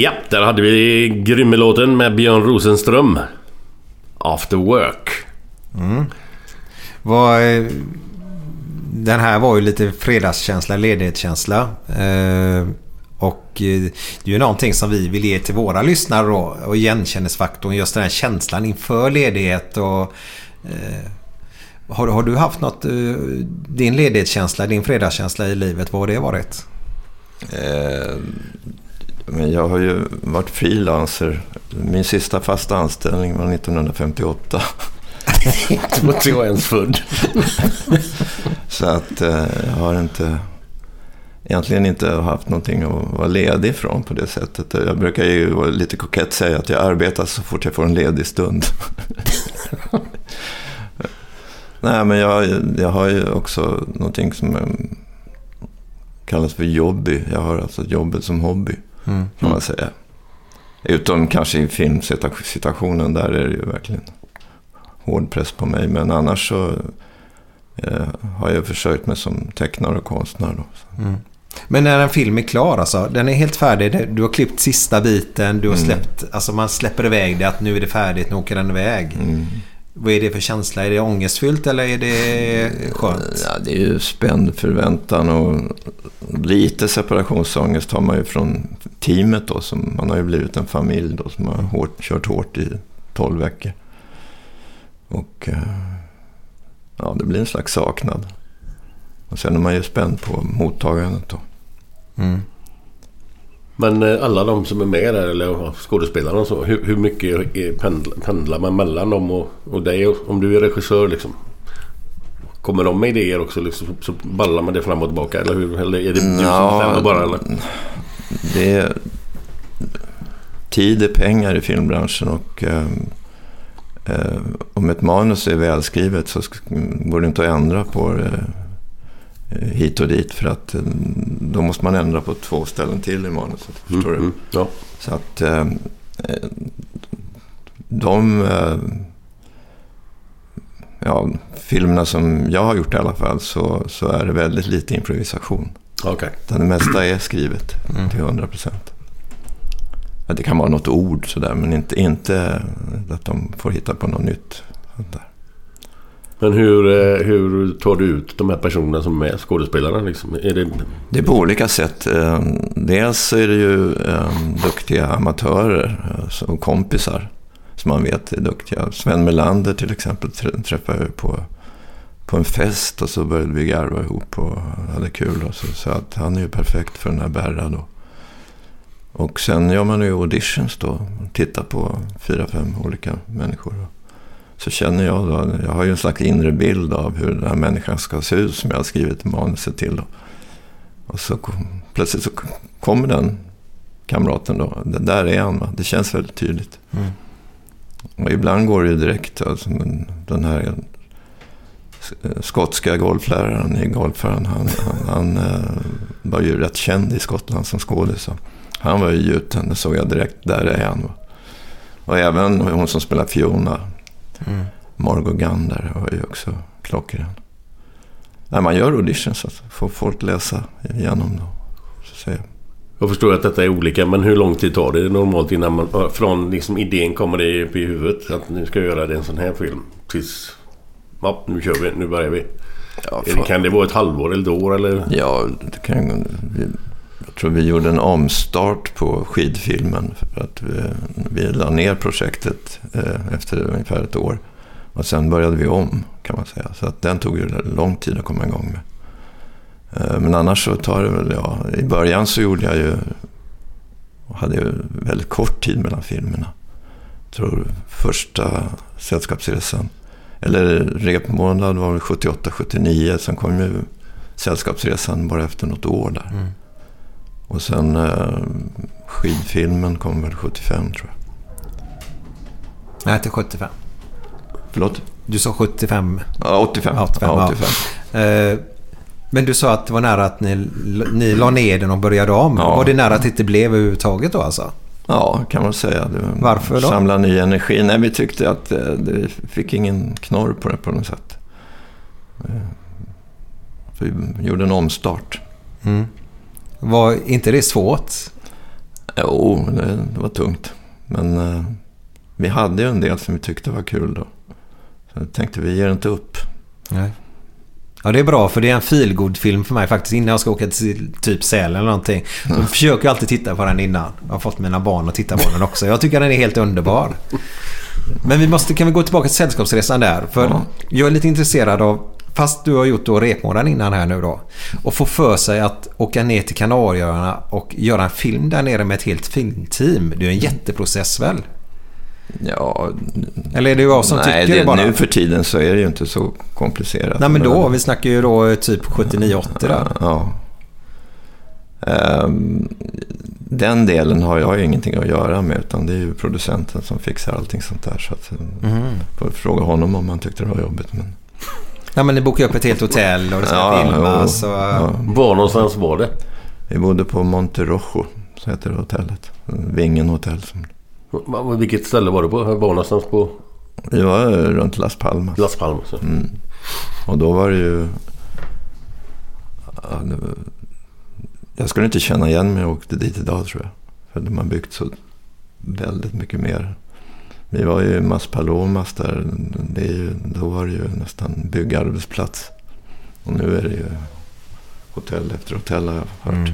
Ja, där hade vi Grymmelåten med Björn Rosenström. After Work. Vad, eh, den här var ju lite fredagskänsla, ledighetskänsla. Eh, och eh, det är ju någonting som vi vill ge till våra lyssnare då. Och igenkännesfaktorn, just den här känslan inför ledighet och... Eh, har, har du haft något, din ledighetskänsla, din fredagskänsla i livet, vad har det varit? Eh, men jag har ju varit frilanser. Min sista fasta anställning var 1958. Det var inte jag ens född. Så att eh, jag har inte... egentligen inte haft någonting att vara ledig från på det sättet. Jag brukar ju vara lite kokett säga att jag arbetar så fort jag får en ledig stund. Nej, men jag, jag har ju också någonting som eh, kallas för jobby. Jag har alltså jobbet som hobby, Mm. kan man säga. Utom kanske i filmsituationen, där är det ju verkligen hård press på mig. Men annars så eh, har jag försökt mig som tecknare och konstnär. Då. Men när en film är klar alltså, den är helt färdig. Du har klippt sista biten, du har Mm. släppt, alltså man släpper iväg det att nu är det färdigt, nu åker den iväg. Mm. Vad är det för känsla? Är det ångestfyllt eller är det skönt? Ja, det är ju spänd förväntan och lite separationsångest har man ju från teamet då. Som, man har ju blivit en familj då som har hårt, kört hårt i 12 veckor. Och eh, ja, det blir en slags saknad. Och sen är man ju spänd på mottagandet då. Mm. Men eh, alla de som är med där, eller skådespelarna och så. Hur, hur mycket pendlar, pendlar man mellan dem och, och dig? Och, om du är regissör liksom. Kommer de med idéer också liksom, så ballar man det fram och tillbaka? Eller, hur? eller är det du som bestämmer bara? Eller? Det är, tid är pengar i filmbranschen och eh, eh, om ett manus är välskrivet så går det inte att ändra på det eh, hit och dit för att eh, då måste man ändra på två ställen till i manuset. Förstår du? Mm, ja. Så att eh, eh, de eh, ja, filmerna som jag har gjort i alla fall så, så är det väldigt lite improvisation. Utan det mesta är skrivet till 100 procent. Ja, det kan vara något ord sådär, men inte, inte att de får hitta på något nytt. Där. Men hur, eh, hur tar du ut de här personerna som är skådespelarna? Liksom? Är det, Det är på olika sätt. Eh, Dels är det ju eh, duktiga amatörer eh, och kompisar som man vet är duktiga. Sven Melander till exempel trä- träffade jag på, på en fest och så började vi garva ihop och hade kul. Och så, så att han är ju perfekt för den här Berra då. Och sen gör man ju auditions då. Tittar på fyra, fem olika människor. Så känner jag då, jag har ju en slags inre bild av hur den här människan ska se ut som jag har skrivit manuset till. Då. Och så kom, plötsligt så kommer den kamraten då. Det där är han va? Det känns väldigt tydligt. Mm. Och ibland går det ju direkt. Alltså, den här skotska golfläraren golfaren. Han, han, han eh, var ju rätt känd i Skottland som skådis. så Han var ju gjuten. Det såg jag direkt. Där är han. Och även hon som spelar Fiona. Mm. Margot Gander var ju också klockren. Nej, man gör auditions. Alltså. Får folk läsa igenom. Så säger jag. jag förstår att detta är olika, men hur lång tid tar det normalt innan man... Från liksom idén kommer det upp i huvudet att nu ska jag göra det en sån här film. Tills... Ja, nu kör vi. Nu börjar vi. Ja, det- Kan det vara ett halvår eller ett år eller? Ja, det kan, jag tror vi gjorde en omstart på skidfilmen. För att vi, vi la ner projektet eh, efter ungefär ett år. Och sen började vi om kan man säga. Så att den tog ju lång tid att komma igång med. Eh, men annars så tar det väl, ja. I början så gjorde jag ju, hade ju väldigt kort tid mellan filmerna. Jag tror första Sällskapsresan, eller repmånad var väl 78-79. Sen kom ju Sällskapsresan bara efter något år där. Mm. Och sen eh, skidfilmen kom väl 75 tror jag. Nej, till 75. Förlåt? Du sa 75. Ja, 85. Ja, 85, ja, ja. 85. Eh, Men du sa att det var nära att ni, ni la ner den och började om. Ja. Var det nära att det inte blev överhuvudtaget då alltså? Ja, kan man säga. Det var- Varför då? Samla ny energi. Nej, vi tyckte att eh, det fick ingen knorr på det på något sätt. Eh, Vi gjorde en omstart. Mm. Var inte det svårt? Jo, det, var tungt. Men eh, vi hade ju en del som vi tyckte var kul då. Så tänkte vi ger inte upp. Nej. Ja, det är bra för det är en feelgood film för mig faktiskt. Innan jag ska åka till typ Sälen eller någonting. Så försöker jag alltid titta på den innan. Jag har fått mina barn att titta på den också. Jag tycker den är helt underbar. Men vi måste, kan vi gå tillbaka till Sällskapsresan där? För Ja. jag är lite intresserad av, fast du har gjort då repmånaden innan här nu då. Och få för sig att åka ner till Kanarieöarna och göra en film där nere med ett helt filmteam. Det är en jätteprocess väl? Ja, Eller är det jag som nej, tycker det bara? nu för tiden så är det ju inte så komplicerat. Nej men då, vi snackar ju då typ 79-80 där. Ja. Ehm, den delen har jag ju ingenting att göra med utan det är ju producenten som fixar allting sånt där. Så att, Mhm. får fråga honom om han tyckte det var jobbigt. Men, Ja, men ni bokade upp ett helt hotell och det ska Ja, filmas. Och, ja. Var någonstans var det? Vi bodde på Monterojo, så heter det hotellet. Vingen hotell. Som, Vilket ställe var det på? Var någonstans på vi var runt Las Palmas. Las Palmas? Mm. Och då var det ju... Jag skulle inte känna igen mig jag åkte dit idag tror jag. För de har byggt så väldigt mycket mer. Vi var ju i Mas Palomas där. Det är ju, då var det ju nästan byggarbetsplats. Och nu är det ju hotell efter hotell har jag hört. Mm.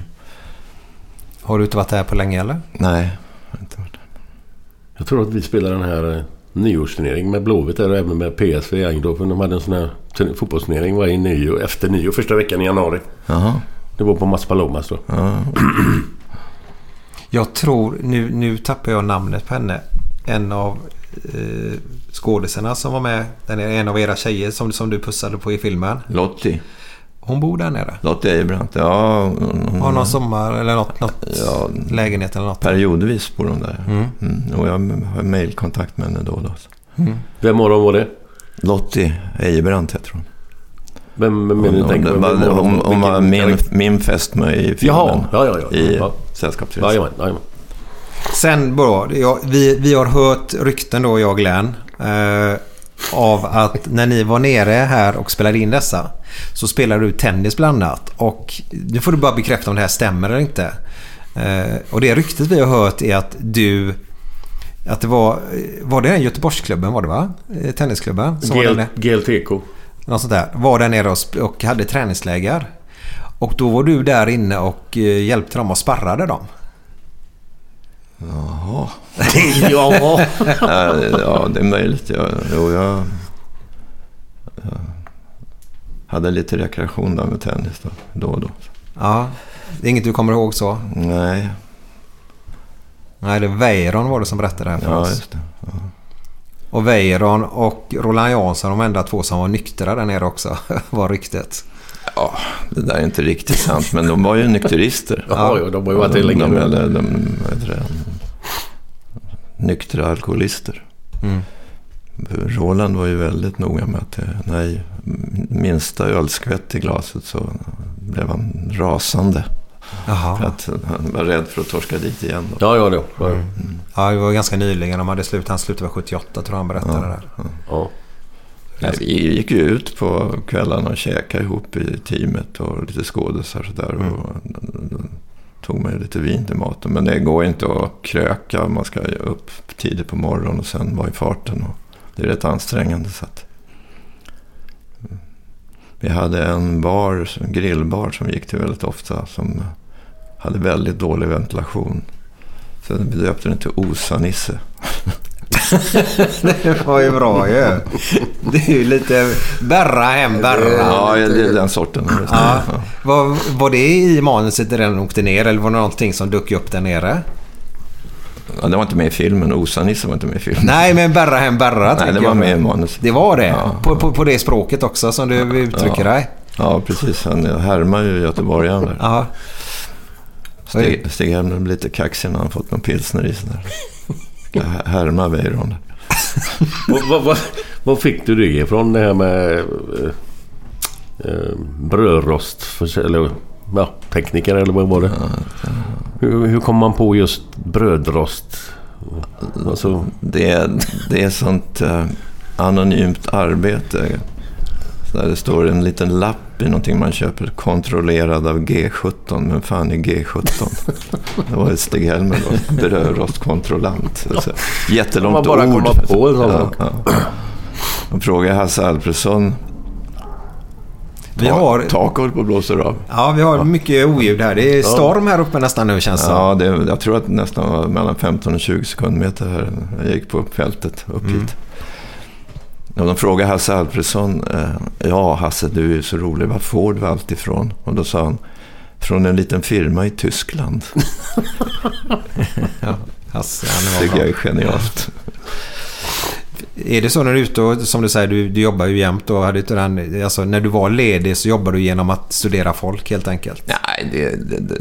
Har du inte varit där på länge eller? Nej, jag har inte varit där. Jag tror att vi spelade den här eh, nyårsturnering med Blåvitt där och även med PSV i Eindhoven. De hade en sån här turn- fotbollsturnering varje nyår, efter nyår, första veckan i januari. Jaha. Det var på Mas Palomas då. Ja. Jag tror, nu, nu tappar jag namnet på henne. En av eh, skådisarna som var med. Den är en av era tjejer som, som du pussade på i filmen. Lottie. Hon bor där nere. Lottie Ejebrant. Ja, hon, Har någon sommar eller något, något Ja. lägenhet eller något. periodvis bor hon där. Mm. Mm. Och jag har mailkontakt med henne då och då. Vem av dem var det? Lottie Ejebrant heter hon. Vem vem Hon, du tänker hon, hon, hon, hon var min, min fästmö i filmen. Jaha, ja, ja, ja. I ja. Sällskapsresan. Jajamän, jajamän. Sen bra, jag, vi, vi har hört rykten då, jag och Glenn. Eh, av att när ni var nere här och spelade in dessa så spelade du tennis bland annat. Och nu får du bara bekräfta om det här stämmer eller inte. Eh, och det ryktet vi har hört är att du... Att det var... Var det den Göteborgsklubben var det va? Eh, Tennisklubben? Som GL? GLTK. Något sånt där. Var där nere och, och hade träningsläger. Och då var du där inne och eh, hjälpte dem och sparrade dem. Jaha. ja. ja, ja, det är möjligt. Jag, jo, jag, jag hade lite rekreation där med tennis då, då och då. Ja, det är inget du kommer ihåg så? Nej, Nej, det Weiron var det som berättade det här för ja oss. just det. Och Weiron och Roland Jansson, de enda två som var nyktra där nere också, var ryktet. Ja, det där är inte riktigt sant, men de var ju nykterister. Ja, ja, de har ju varit det de, länge de, de, heter det? Nyktra alkoholister. Mm. För Roland var ju väldigt noga med att det, nej, minsta ölskvätt i glaset så blev han rasande. För Jaha. att han var rädd för att torska dit igen. Då. Ja, ja, det var Mm. Ja, det var ganska nyligen. De hade slut, han slutade var 78 tror jag han berättade där. ja. Nej, vi gick ju ut på kvällarna och käkade ihop i teamet och lite skådisar och sådär. Och då tog man ju lite vin till maten. Men det går inte att kröka. Man ska upp tidigt på morgonen och sen vara i farten. Och det är rätt ansträngande. Så att... Mm. Vi hade en bar, en grillbar som gick till väldigt ofta. Som hade väldigt dålig ventilation. Så vi döpte den till Osa-Nisse. Det var ju bra ju. Det är ju lite Berra hem Berra. Ja, det är den sorten. Ja. Var, var det i manuset när den åkte ner eller var det någonting som dök upp där nere? Ja, det var inte med i filmen. Osa-Nisse var inte med i filmen. Nej, men Berra hem Berra Nej, det var jag. med i manus. Det var det? Ja. På, på, på det språket också som du uttrycker Ja. dig? Ja, precis. Han härmar ju göteborgaren där. Ja. Stig, Stig Helmer blev lite kaxig när han fått någon pilsner i sig härma Weiron. Vad- vad- vad- fick du det ifrån det här med eh, eh, brödrost? Eller ja, tekniker eller vad var det? Hur, hur kom man på just brödrost? Alltså, Det, är- det är sånt eh, anonymt arbete. Där det står en liten lapp i någonting man köper. Kontrollerad av G17. Men fan är G17? Det var ett Stig Helmer då. Brödrostkontrollant. Alltså, jättelångt Man bara ord. komma på en sån ja, ja. Och frågar Hasse Alfredsson. Vi har, Tak håller på att blåsa av. ja, vi har mycket oljud här. Det är storm här uppe nästan nu känns det Ja, det, jag tror att det nästan var mellan 15 och 20 sekundmeter här. Jag gick på fältet upp hit. Och de frågade Hasse Alfredsson. Eh, ja, Hasse, du är ju så rolig. Var får du allt ifrån? Och då sa han. Från en liten firma i Tyskland. Hasse, han var tycker jag är genialt. Är det så när du är ute och som du säger, du, du jobbar ju jämt och hade inte den, alltså när du var ledig så jobbar du genom att studera folk helt enkelt? Nej, det, det, det,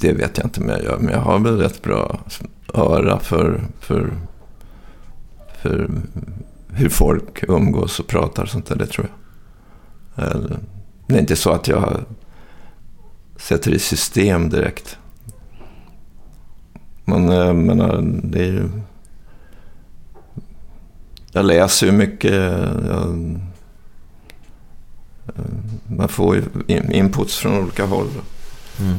Det vet jag inte om jag gör, men jag har väl rätt bra öra för, för, för hur folk umgås och pratar och sånt där, det tror jag. Eller, Det är inte så att jag sätter i system direkt. Men jag menar, det är ju... Jag läser ju mycket. Jag, man får ju in- inputs från olika håll. Mm.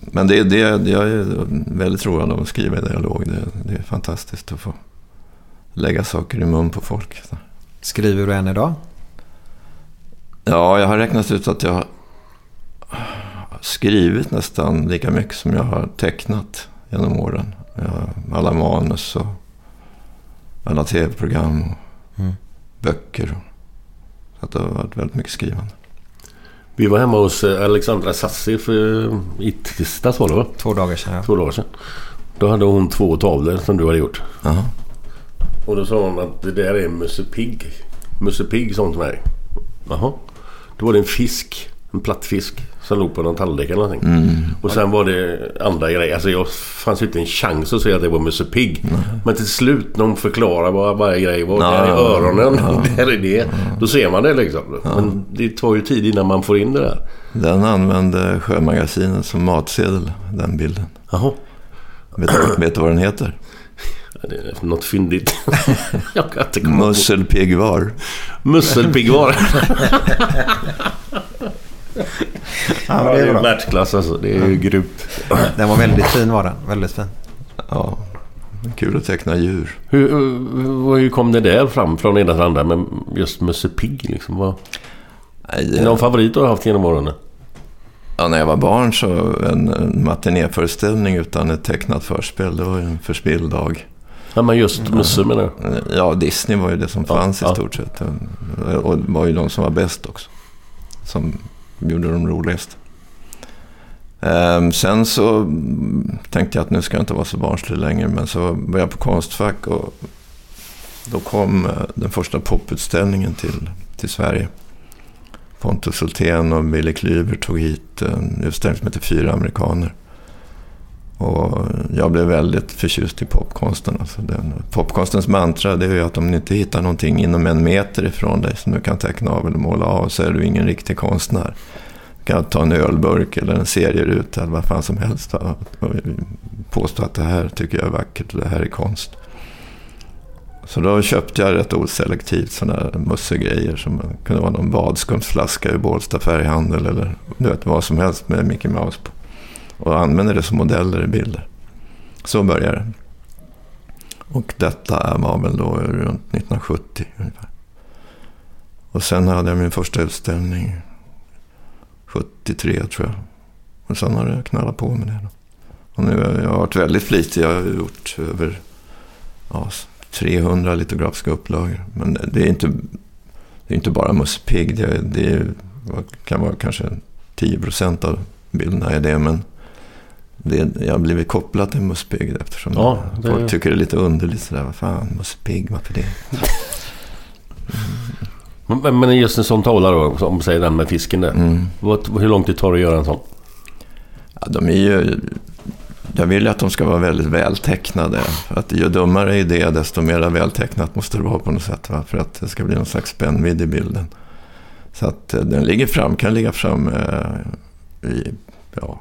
Men det, det, jag är väldigt road av att skriva i dialog. Det, det är fantastiskt att få lägga saker i mun på folk. Skriver du än idag? Ja, jag har räknat ut att jag har skrivit nästan lika mycket som jag har tecknat genom åren. Alla manus och alla tv-program och Mm. böcker. Så att det har varit väldigt mycket skrivande. Vi var hemma hos eh, Alexandra Sassi för, i tisdags var det va? Två dagar sedan. Ja. Två dagar sedan. Då hade hon två tavlor som du hade gjort. Jaha. Och då sa hon att det där är Musse Pigg. Musse Pigg sa hon till mig. Jaha. Då var det en fisk. En platt fisk. Som låg på någon tallrik eller någonting. Mm. Och sen var det andra grejer. Alltså jag fanns inte en chans att säga att det var Musse Pigg. Men till slut när hon förklarar vad varje grej var. Ja, där är öronen. Där är det. Då ser man det liksom. Men det tar ju tid innan man får in det där. Den använde Sjömagasinet som matsedel, den bilden. Jaha. Vet, vet du vad den heter? Något fyndigt. jag kan inte komma på. Musselpigg-var. Musselpiggvar. Ja, Ja, det är världsklass alltså. Det är ju grymt. Den var väldigt fin var den. Väldigt fin. Ja, kul att teckna djur. Hur, hur, hur kom det där fram från ena till andra med just Musse Pigg liksom? Vad, det någon favorit du har haft genom åren? Ja, när jag var barn så en, en matinéföreställning utan ett tecknat förspel, det var en förspilld dag. Ja men just Musse menar jag. Ja, Disney var ju det som Ja, fanns ja. i stort sett. Och det var ju de som var bäst också. Som gjorde de roligaste. Ehm, sen så tänkte jag att nu ska jag inte vara så barnslig längre. Men så var jag på Konstfack och då kom eh, den första poputställningen till, till Sverige. Pontus Hultén och Billy Klyver tog hit en utställning som heter Fyra amerikaner. Och jag blev väldigt förtjust i popkonsten. Alltså den, popkonstens mantra det är ju att om du inte hittar någonting inom en meter ifrån dig som du kan teckna av eller måla av så är du ingen riktig konstnär. Du kan ta en ölburk eller en serieruta eller vad fan som helst och påstå att det här tycker jag är vackert och det här är konst. Så då köpte jag rätt oselektivt sådana här mussegrejer som kunde vara någon badskumsflaska ur Bålsta färghandel eller du vet, vad som helst med Mickey Mouse på och använder det som modeller i bilder. Så började det. Och detta var väl då runt 1970 ungefär. Och sen hade jag min första utställning 73 tror jag. Och sen har jag knallat på med det. Då. Och nu har jag varit väldigt flitig. Jag har gjort över ja, 300 litografiska upplagor. Men det är inte, det är inte bara Musse Pigg. Det, det är, kan vara kanske 10 procent av bilderna är det. Men det, jag har blivit kopplad till Pigg eftersom Ja, det- folk tycker det är lite underligt sådär. Vad fan, Pigg, varför det? Men, men just en sån tavla då, som säger den med fisken där. Mm. Vad, hur lång tid tar det att göra en sån? Ja, de är ju... Jag vill ju att de ska vara väldigt vältecknade. För att ju dummare idé, desto mer vältecknat måste det vara på något sätt. Va? För att det ska bli någon slags spännvidd i bilden. Så att eh, den ligger fram, kan ligga fram eh, i ja,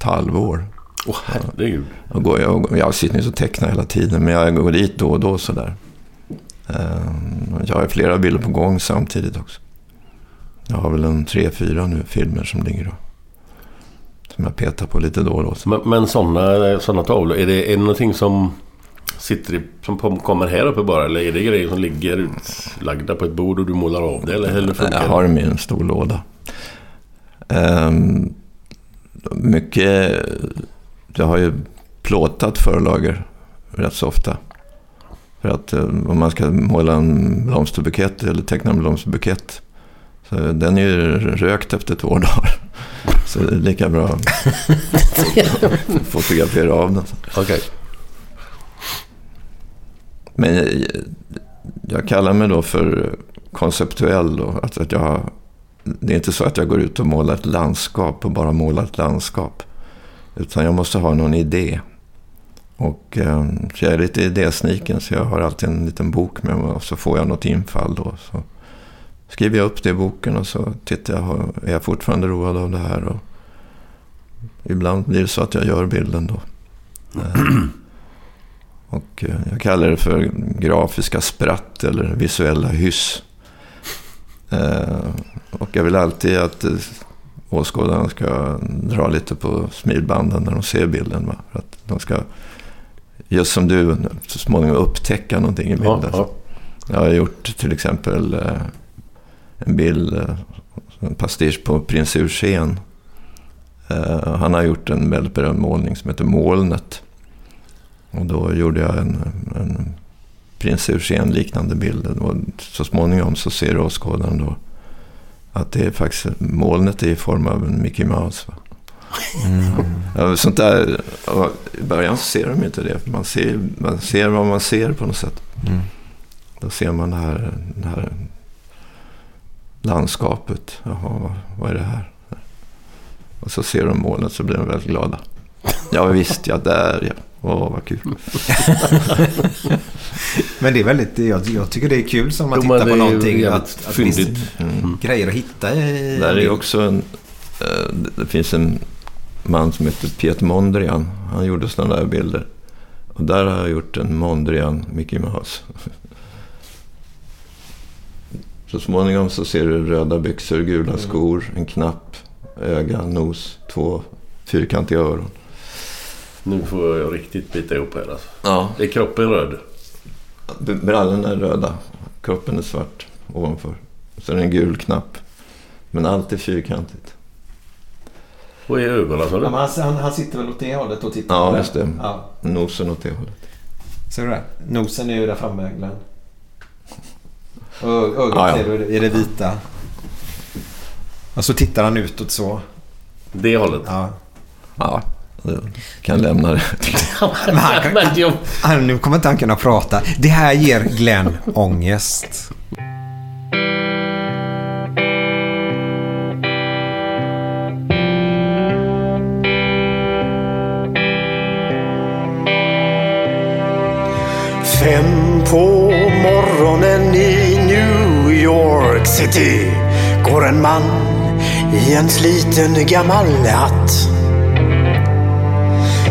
ett halvår. Åh herregud. Och går jag, jag sitter ju och tecknar hela tiden, men jag går dit då och då sådär. Eh, Jag har flera bilder på gång samtidigt också. Jag har väl en tre, fyra nu filmer som ligger och som jag petar på lite då och då. Men, men såna, såna tavlor, är det, är det någonting som sitter i, som kom- kommer här uppe bara? Eller är det grejer som ligger utlagda på ett bord och du målar av det? Eller hur funkar Jag har dem i en stor låda. Ehm, mycket... Jag har ju plåtat förlager rätt så ofta. För att eh, om man ska måla en blomsterbukett eller teckna en blomsterbukett. Så den är ju rökt efter två dagar. Så det är lika bra att fotografera av den. Okej. Men jag, jag kallar mig då för konceptuell. Då, att, att jag har det är inte så att jag går ut och målar ett landskap och bara målar ett landskap. Utan jag måste ha någon idé. Och eh, så jag är lite idésniken så jag har alltid en liten bok med mig och så får jag något infall då. Så skriver jag upp det i boken och så tittar jag, är jag fortfarande road av det här? Och ibland blir det så att jag gör bilden då. Eh, och eh, jag kallar det för grafiska spratt eller visuella hyss. Eh, och jag vill alltid att eh, åskådarna ska dra lite på smilbanden när de ser bilden. Va? För att de ska, just som du, så småningom upptäcka någonting i Ja, bilden. ja. Jag har gjort till exempel eh, en bild, en pastisch på prins Eugen. Han har gjort en väldigt berömd målning som heter Molnet. Och då gjorde jag en, en prins Eugen liknande bild. Och så småningom så ser åskådaren då att det är faktiskt, molnet är i form av en Mickey Mouse. Va? Ja, sånt där, I början så ser de inte det. Man ser, man ser vad man ser på något sätt. Mm. Då ser man det här, det här landskapet. Jaha, vad, vad är det här? Och så ser de molnet så blir de väldigt glada. Ja visst, ja där ja. Åh, vad kul. Men det är väldigt, jag, jag tycker det är kul som att Jo, titta det på någonting. Att, att finns fyndigt. Mm. grejer att hitta i... Där är också en... eh, det- Det finns en man som heter Piet Mondrian. Han gjorde sådana där bilder. Och där har jag gjort en Mondrian Mickey Mouse. Så småningom så ser du röda byxor, gula skor, en knapp, öga, nos, två fyrkantiga öron. Nu får jag riktigt bita ihop här alltså. Ja. Är kroppen röd? Brallorna är röda, kroppen är svart ovanför. Så är det en gul knapp. Men allt är fyrkantigt. Och är ögonen sa Ja, men du? han, han, han sitter väl åt det hållet och tittar Ja, på just det. Ja. Nosen åt det hållet. Ser du det? Nosen är ju där framme Glenn. Och ögat Ja, ja. ser du, är det vita. Och så tittar han utåt så. Det hållet? Ja. Ja, kan lämna det. Men han kan, han, nu kommer inte han kunna prata. Det här ger Glenn ångest. Fem på morgonen i New York City går en man i en sliten gammal hatt.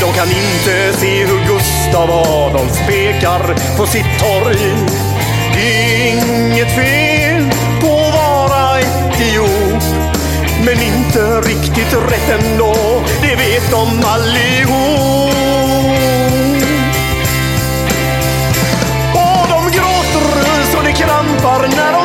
De kan inte se hur Gustav Adolf pekar på sitt torg. Det är inget fel på att vara etiop. Men inte riktigt rätt ändå, det vet de allihop. Och de gråter så det krampar när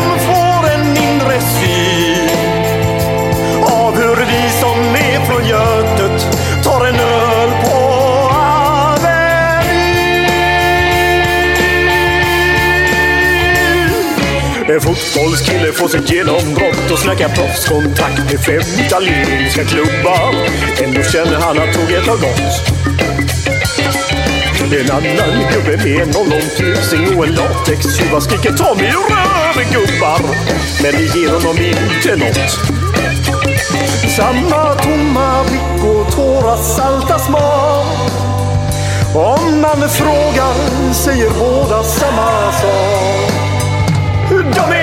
fotbollskille får sitt genombrott och snackar proffskontakt med fem italienska klubbar. Ändå känner han att tåget har gått. En annan gubbe med en ollontusing och en latextjuva skriker ta mig ur röven gubbar. Men det ger honom inte nåt. Samma tomma blick och tårar salta smak. Om man frågar säger båda samma sak. De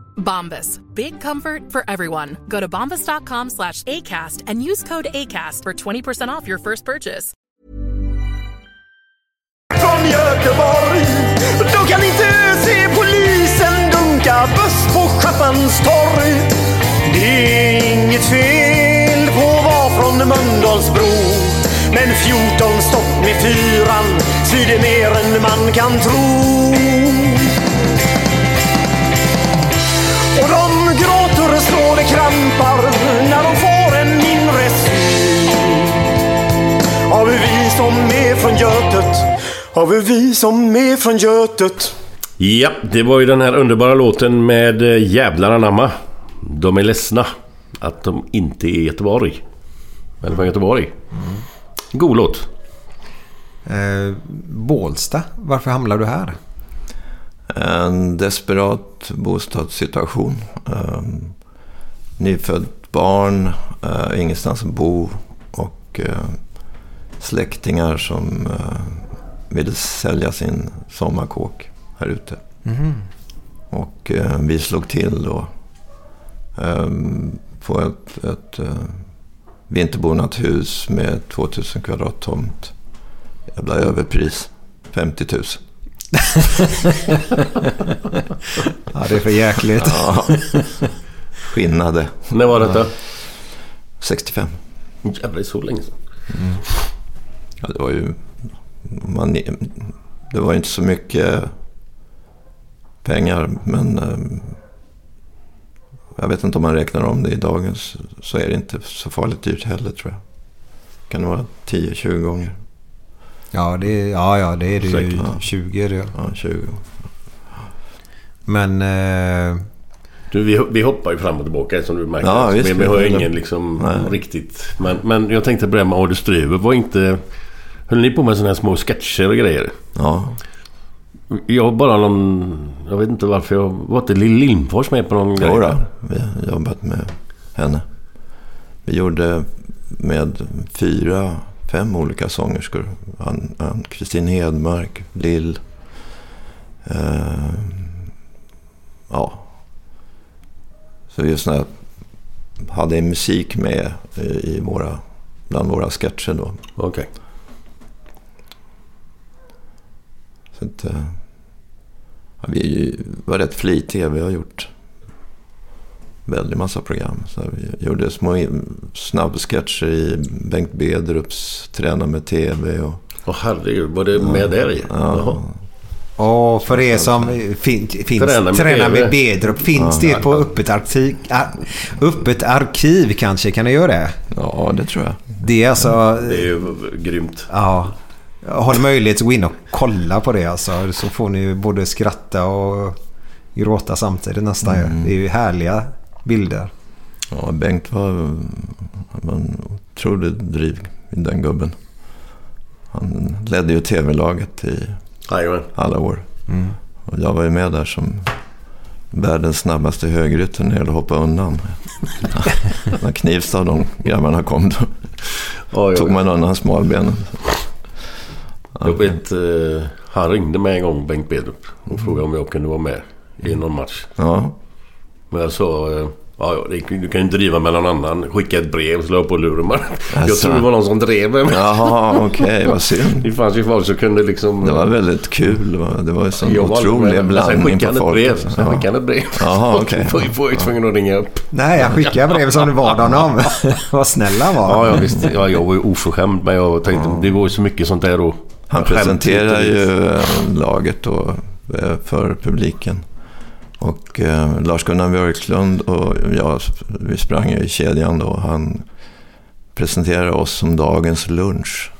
Bombas. Big comfort for everyone. Go to bombas.com slash ACAST and use code ACAST for 20% off your first purchase. Från Göteborg Då kan inte se polisen dunka buss på Schappans torg Det är inget fel på att vara från Mölndalsbro Men 14 stopp med fyran svider mer än man kan tro gråter och slår det krampar när de får en mindre syn Har vi vi som är från Götet Har vi vi som är från Götet Ja, det var ju den här underbara låten med eh, Jävlar anamma. De är ledsna att de inte är i Göteborg. Eller från Göteborg. God låt. Eh, Bålsta, varför hamnar du här? En desperat bostadssituation. Um, nyfött barn, uh, ingenstans att bo och uh, släktingar som uh, ville sälja sin sommarkåk här ute. Mhm. Och vi slog till då um, på ett, ett vinterbonat hus med 2000 kvadrat tomt. Jävla överpris. 50 000. Ja, det är för jäkligt. Ja. Skinnade. När var detta? 65. Jävlar, det är så länge sedan. Ja, det var ju... Man, det var inte så mycket pengar, men... eh, Jag vet inte om man räknar om det i dagens så är det inte så farligt dyrt heller tror jag. Kan det vara 10-20 gånger? Ja, det är, ja, ja, det är det ju. Säkert, ja. 20 är det. Ja, 20. Men... Eh, Du, vi, vi hoppar ju fram och tillbaka som du märker. Ja, visst, vi, vi har ingen liksom Nej. riktigt. Men, men jag tänkte på det med Adel Stryver. Var inte... Höll ni på med sådana här små sketcher och grejer? Ja. Jag har bara någon... Jag vet inte varför jag... Var inte Lill Lindfors med på någon grej? Jodå, vi har jobbat med henne. Vi gjorde med fyra, fem olika sångerskor. Kristin Hedmark, Lill. Eh, ja. Så just när jag hade musik med i, våra, bland våra sketcher då. Okej. Så att, eh, ja, vi var rätt flitiga. Vi har gjort väldigt massa program. Så vi gjorde små snabbsketcher i Bengt Bedrups Träna med TV. Och, Åh herregud, var det med där i? Jaha. och för er som fin, finns, Träna träna med med, TV. Bedrup. Finns det på öppet arkiv, ar, öppet arkiv kanske? Kan ni göra det? Ja, det tror jag. Det är alltså... Det är ju grymt. Ja. Har ni möjlighet att gå in och kolla på det alltså. Så får ni ju både skratta och gråta samtidigt nästan. Mm. Det är ju härliga bilder. Ja, Bengt var, var en otrolig driv i den gubben. Han ledde ju tv-laget i Jajamän. alla år. Mm. Och jag var ju med där som världens snabbaste högrytter när det gäller att hoppa undan. När Knivstad de grabbarna kom då Ja, tog man undan smalbenen. Jag vet, eh, han ringde mig en gång, Bengt Bedrup, och frågade om jag kunde vara med i någon match. Ja. Men jag sa... eh, Ja, ja, du kan ju inte driva med någon annan. Skicka ett brev så la jag på luren. Men jag Alltså. tror det var någon som drev med mig. Jaha, okej, vad synd. Det fanns ju folk som kunde liksom... Det var väldigt kul. va? Det var ju sån otrolig Sen blandning på han ett folk. brev. Sen Ja. skickade han ett brev. Jaha, okej. Då var jag tvungen att ringa upp. Nej, han skickade brev som det var honom. Vad snäll han var. Ja, jag visste. Ja, jag var ju oförskämd. Men jag tänkte, det var ju så mycket sånt där då. Han presenterar ju eh, laget då eh, för publiken. Och eh, Lars-Gunnar Björklund och jag, vi sprang i kedjan då. Han presenterar oss som dagens lunch.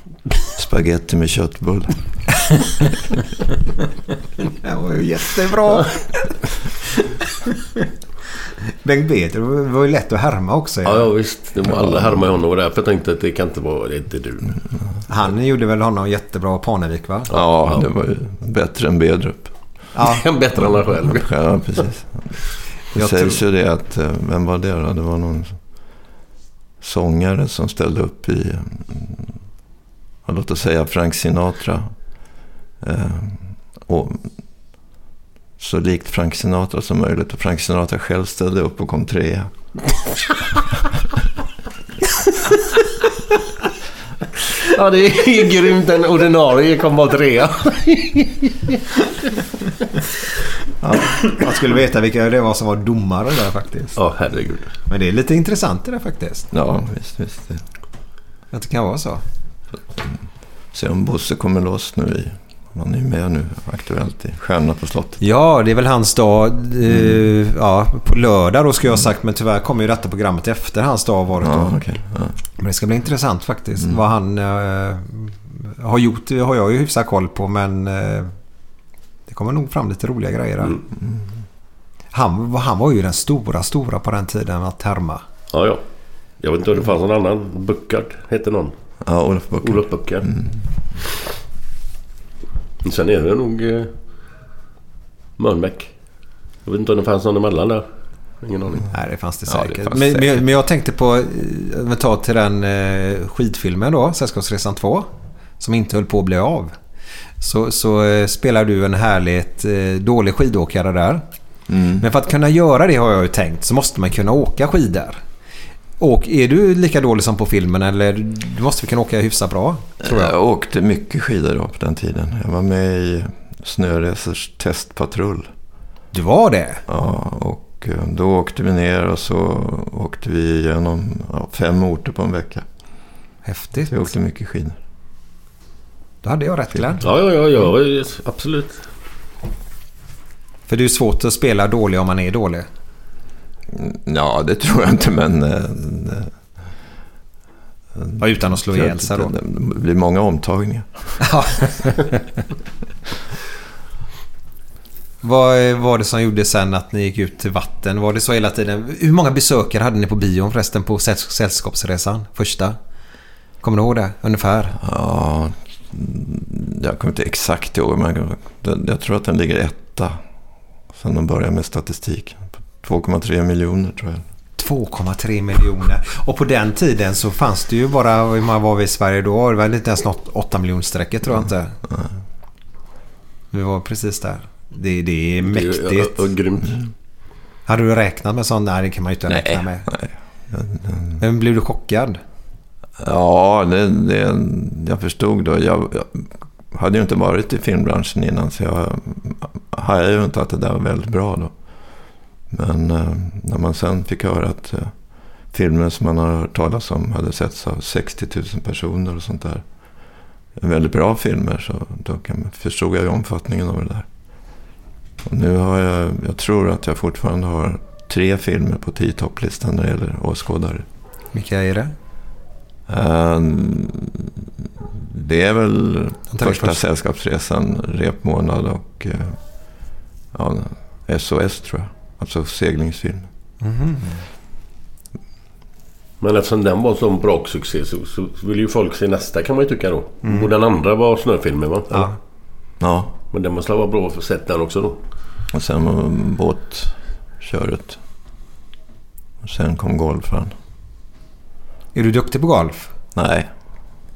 Spaghetti med köttbullar. Det var ju jättebra. Bengt Bedrup var ju lätt att härma också. Ja, ja visst. Det var alla härmade honom och därför jag tänkte att det kan inte vara... Det är inte du. Han gjorde väl honom jättebra Parnevik va? Ja, det var ju bättre än Bedrup. Ja. Bättre än han själv. Ja, precis. Det Jag sägs ju det att, eh, vem var det då? Det var någon sångare som ställde upp i, låt oss säga Frank Sinatra. Eh, och så likt Frank Sinatra som möjligt. Och Frank Sinatra själv ställde upp och kom trea. Ja, det är grymt. En ordinarie kom bara trea. Ja, man skulle veta vilka det var som var domare där faktiskt. Ja, herregud. Men det är lite intressant det där faktiskt. Ja, visst, visst. Att det kan vara så. Se om Bosse kommer loss nu i, han är ju med nu aktuellt i Stjärnorna på slottet. Ja, det är väl hans dag. Eh, ja, på lördag då ska jag ha sagt. Men tyvärr kommer ju detta programmet efter hans dag varit. Ja, då. okej. Ja. Men det ska bli intressant faktiskt. Vad han eh, har gjort det har jag ju hyfsat koll på. Men eh, det kommer nog fram lite roliga grejer där. Han, han var ju den stora, stora på den tiden att härma. Ja, ja. Jag vet inte om det fanns någon annan. Buckard hette någon. Ja, Olof Buckard. Olof Buckard. Sen är det nog eh, Mölnbäck. Jag vet inte om det fanns någon emellan där. Ingen aning. Nej, det fanns det Ja, det säkert. fanns men, säkert. Men, jag, men jag tänkte på, eh, om vi tar till den eh, skidfilmen då, Sällskapsresan 2. Som inte höll på att bli av. Så, så eh, spelar du en härligt eh, dålig skidåkare där. Mm. Men för att kunna göra det har jag ju tänkt så måste man kunna åka skidor. Och är du lika dålig som på filmen eller du måste vi kunna åka hyfsat bra? Tror jag. Jag åkte mycket skidor då på den tiden. Jag var med i Snöracers testpatrull. Du var det? Ja, och eh, då åkte vi ner och så åkte vi igenom ja, fem orter på en vecka. Häftigt. Så jag åkte mycket skidor. Då hade jag rätt Glenn. Ja, ja, ja, ja. Absolut. För det är ju svårt att spela dålig om man är dålig. Ja, det tror jag inte, men... eh, Ja, utan att slå ihjäl sig då. Det blir många omtagningar. Vad var det som gjorde sen att ni gick ut till vatten? Var det så hela tiden? Hur många besökare hade ni på bion förresten på säll- Sällskapsresan? Första? Kommer du ihåg det? Ungefär? Ja, jag kommer inte exakt ihåg, men jag, jag tror att den ligger etta. Sen de började med statistik. 2,3 miljoner tror jag. 2,3 miljoner. Och på den tiden så fanns det ju bara, hur många var vi i Sverige då? Det var inte ens något 8 miljonstrecket tror jag inte. Vi var precis där. Det, det är mäktigt. Det är, ja, grymt. Hade du räknat med sånt? Nej, det kan man ju inte Nej, räkna med. nej. Men blev du chockad? Ja, det, det, jag förstod då. Jag, jag hade ju inte varit i filmbranschen innan så jag hajade ju inte att det där var väldigt bra då. Men eh, när man sen fick höra att eh, filmer som man har hört talas om hade setts av 60 000 personer och sånt där. Väldigt bra filmer så då kan, förstod jag ju omfattningen av det där. Och nu har jag, jag tror att jag fortfarande har tre filmer på tio topplistan när det gäller åskådare. Vilka är det? Ehm, det är väl första först- sällskapsresan, repmånad och eh, ja, SOS tror jag. Alltså seglingsfilm. Mhm. Men eftersom den var sån bra succé så, så vill ju folk se nästa kan man ju tycka då. Mm. Och den andra var snöfilmen va? Ja. Ja, Men den måste vara bra för att sett den också då. och sen var båt, köret. Och sen kom golfaren. Är du duktig på golf? Nej.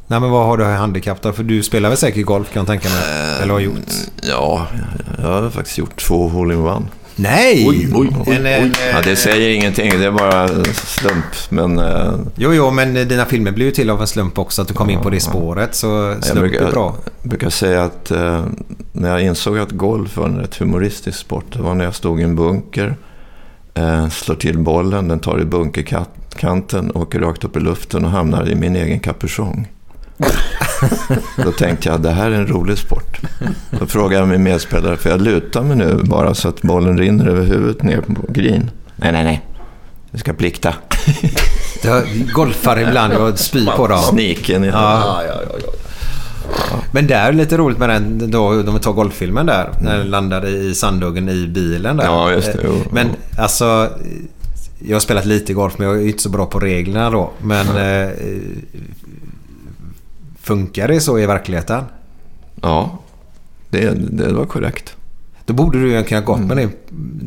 Nej men vad har du i handikapp då? För du spelar väl säkert golf kan jag tänka mig? Eller har gjort? Ja, jag har faktiskt gjort två hole-in-one. Nej! Oj, oj, oj, En, en, Ja, det säger ingenting, det är bara slump. Men eh, Jo, jo, men dina filmer blir ju till av en slump också. Att du kom in på det spåret. Så jag slump brukar, är bra. brukar säga att eh, när jag insåg att golf var en rätt humoristisk sport, det var när jag stod i en bunker, eh, slår till bollen, den tar i bunkerkanten, åker rakt upp i luften och hamnar i min egen kapuschong. Då tänkte jag, det här är en rolig sport. Då frågade jag min medspelare, för jag lutar mig nu bara så att bollen rinner över huvudet ner på green. Nej, nej, nej. Du ska plikta. Du golfar ibland och spyr på dem. Sniken. Ja. Ja. Ja, ja, ja. Men det är lite roligt med den då, de tar golffilmen där. När den landade i sanduggen i bilen där. Ja, just det. Jo. Men alltså... Jag har spelat lite golf men jag är inte så bra på reglerna då. Men... Eh, funkar det så i verkligheten? Ja, det, det var korrekt. Då borde du ju kunna gått med din,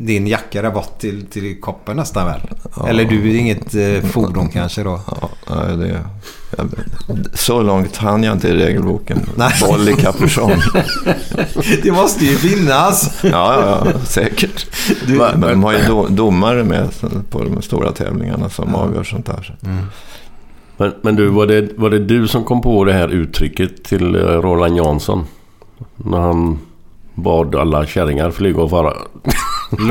din jacka där bort till, till koppen nästan väl? Eller du är inget eh, fordon kanske då? Ja, nej, det, jag, så långt hann jag inte i regelboken. Nej. Boll i kapuschong. det måste ju finnas! Ja, ja, ja säkert. Men de har ju do, domare med på de stora tävlingarna som avgör sånt här. Men, men du, var det, var det du som kom på det här uttrycket till eh, Roland Jansson? När han bad alla kärringar flyga och fara.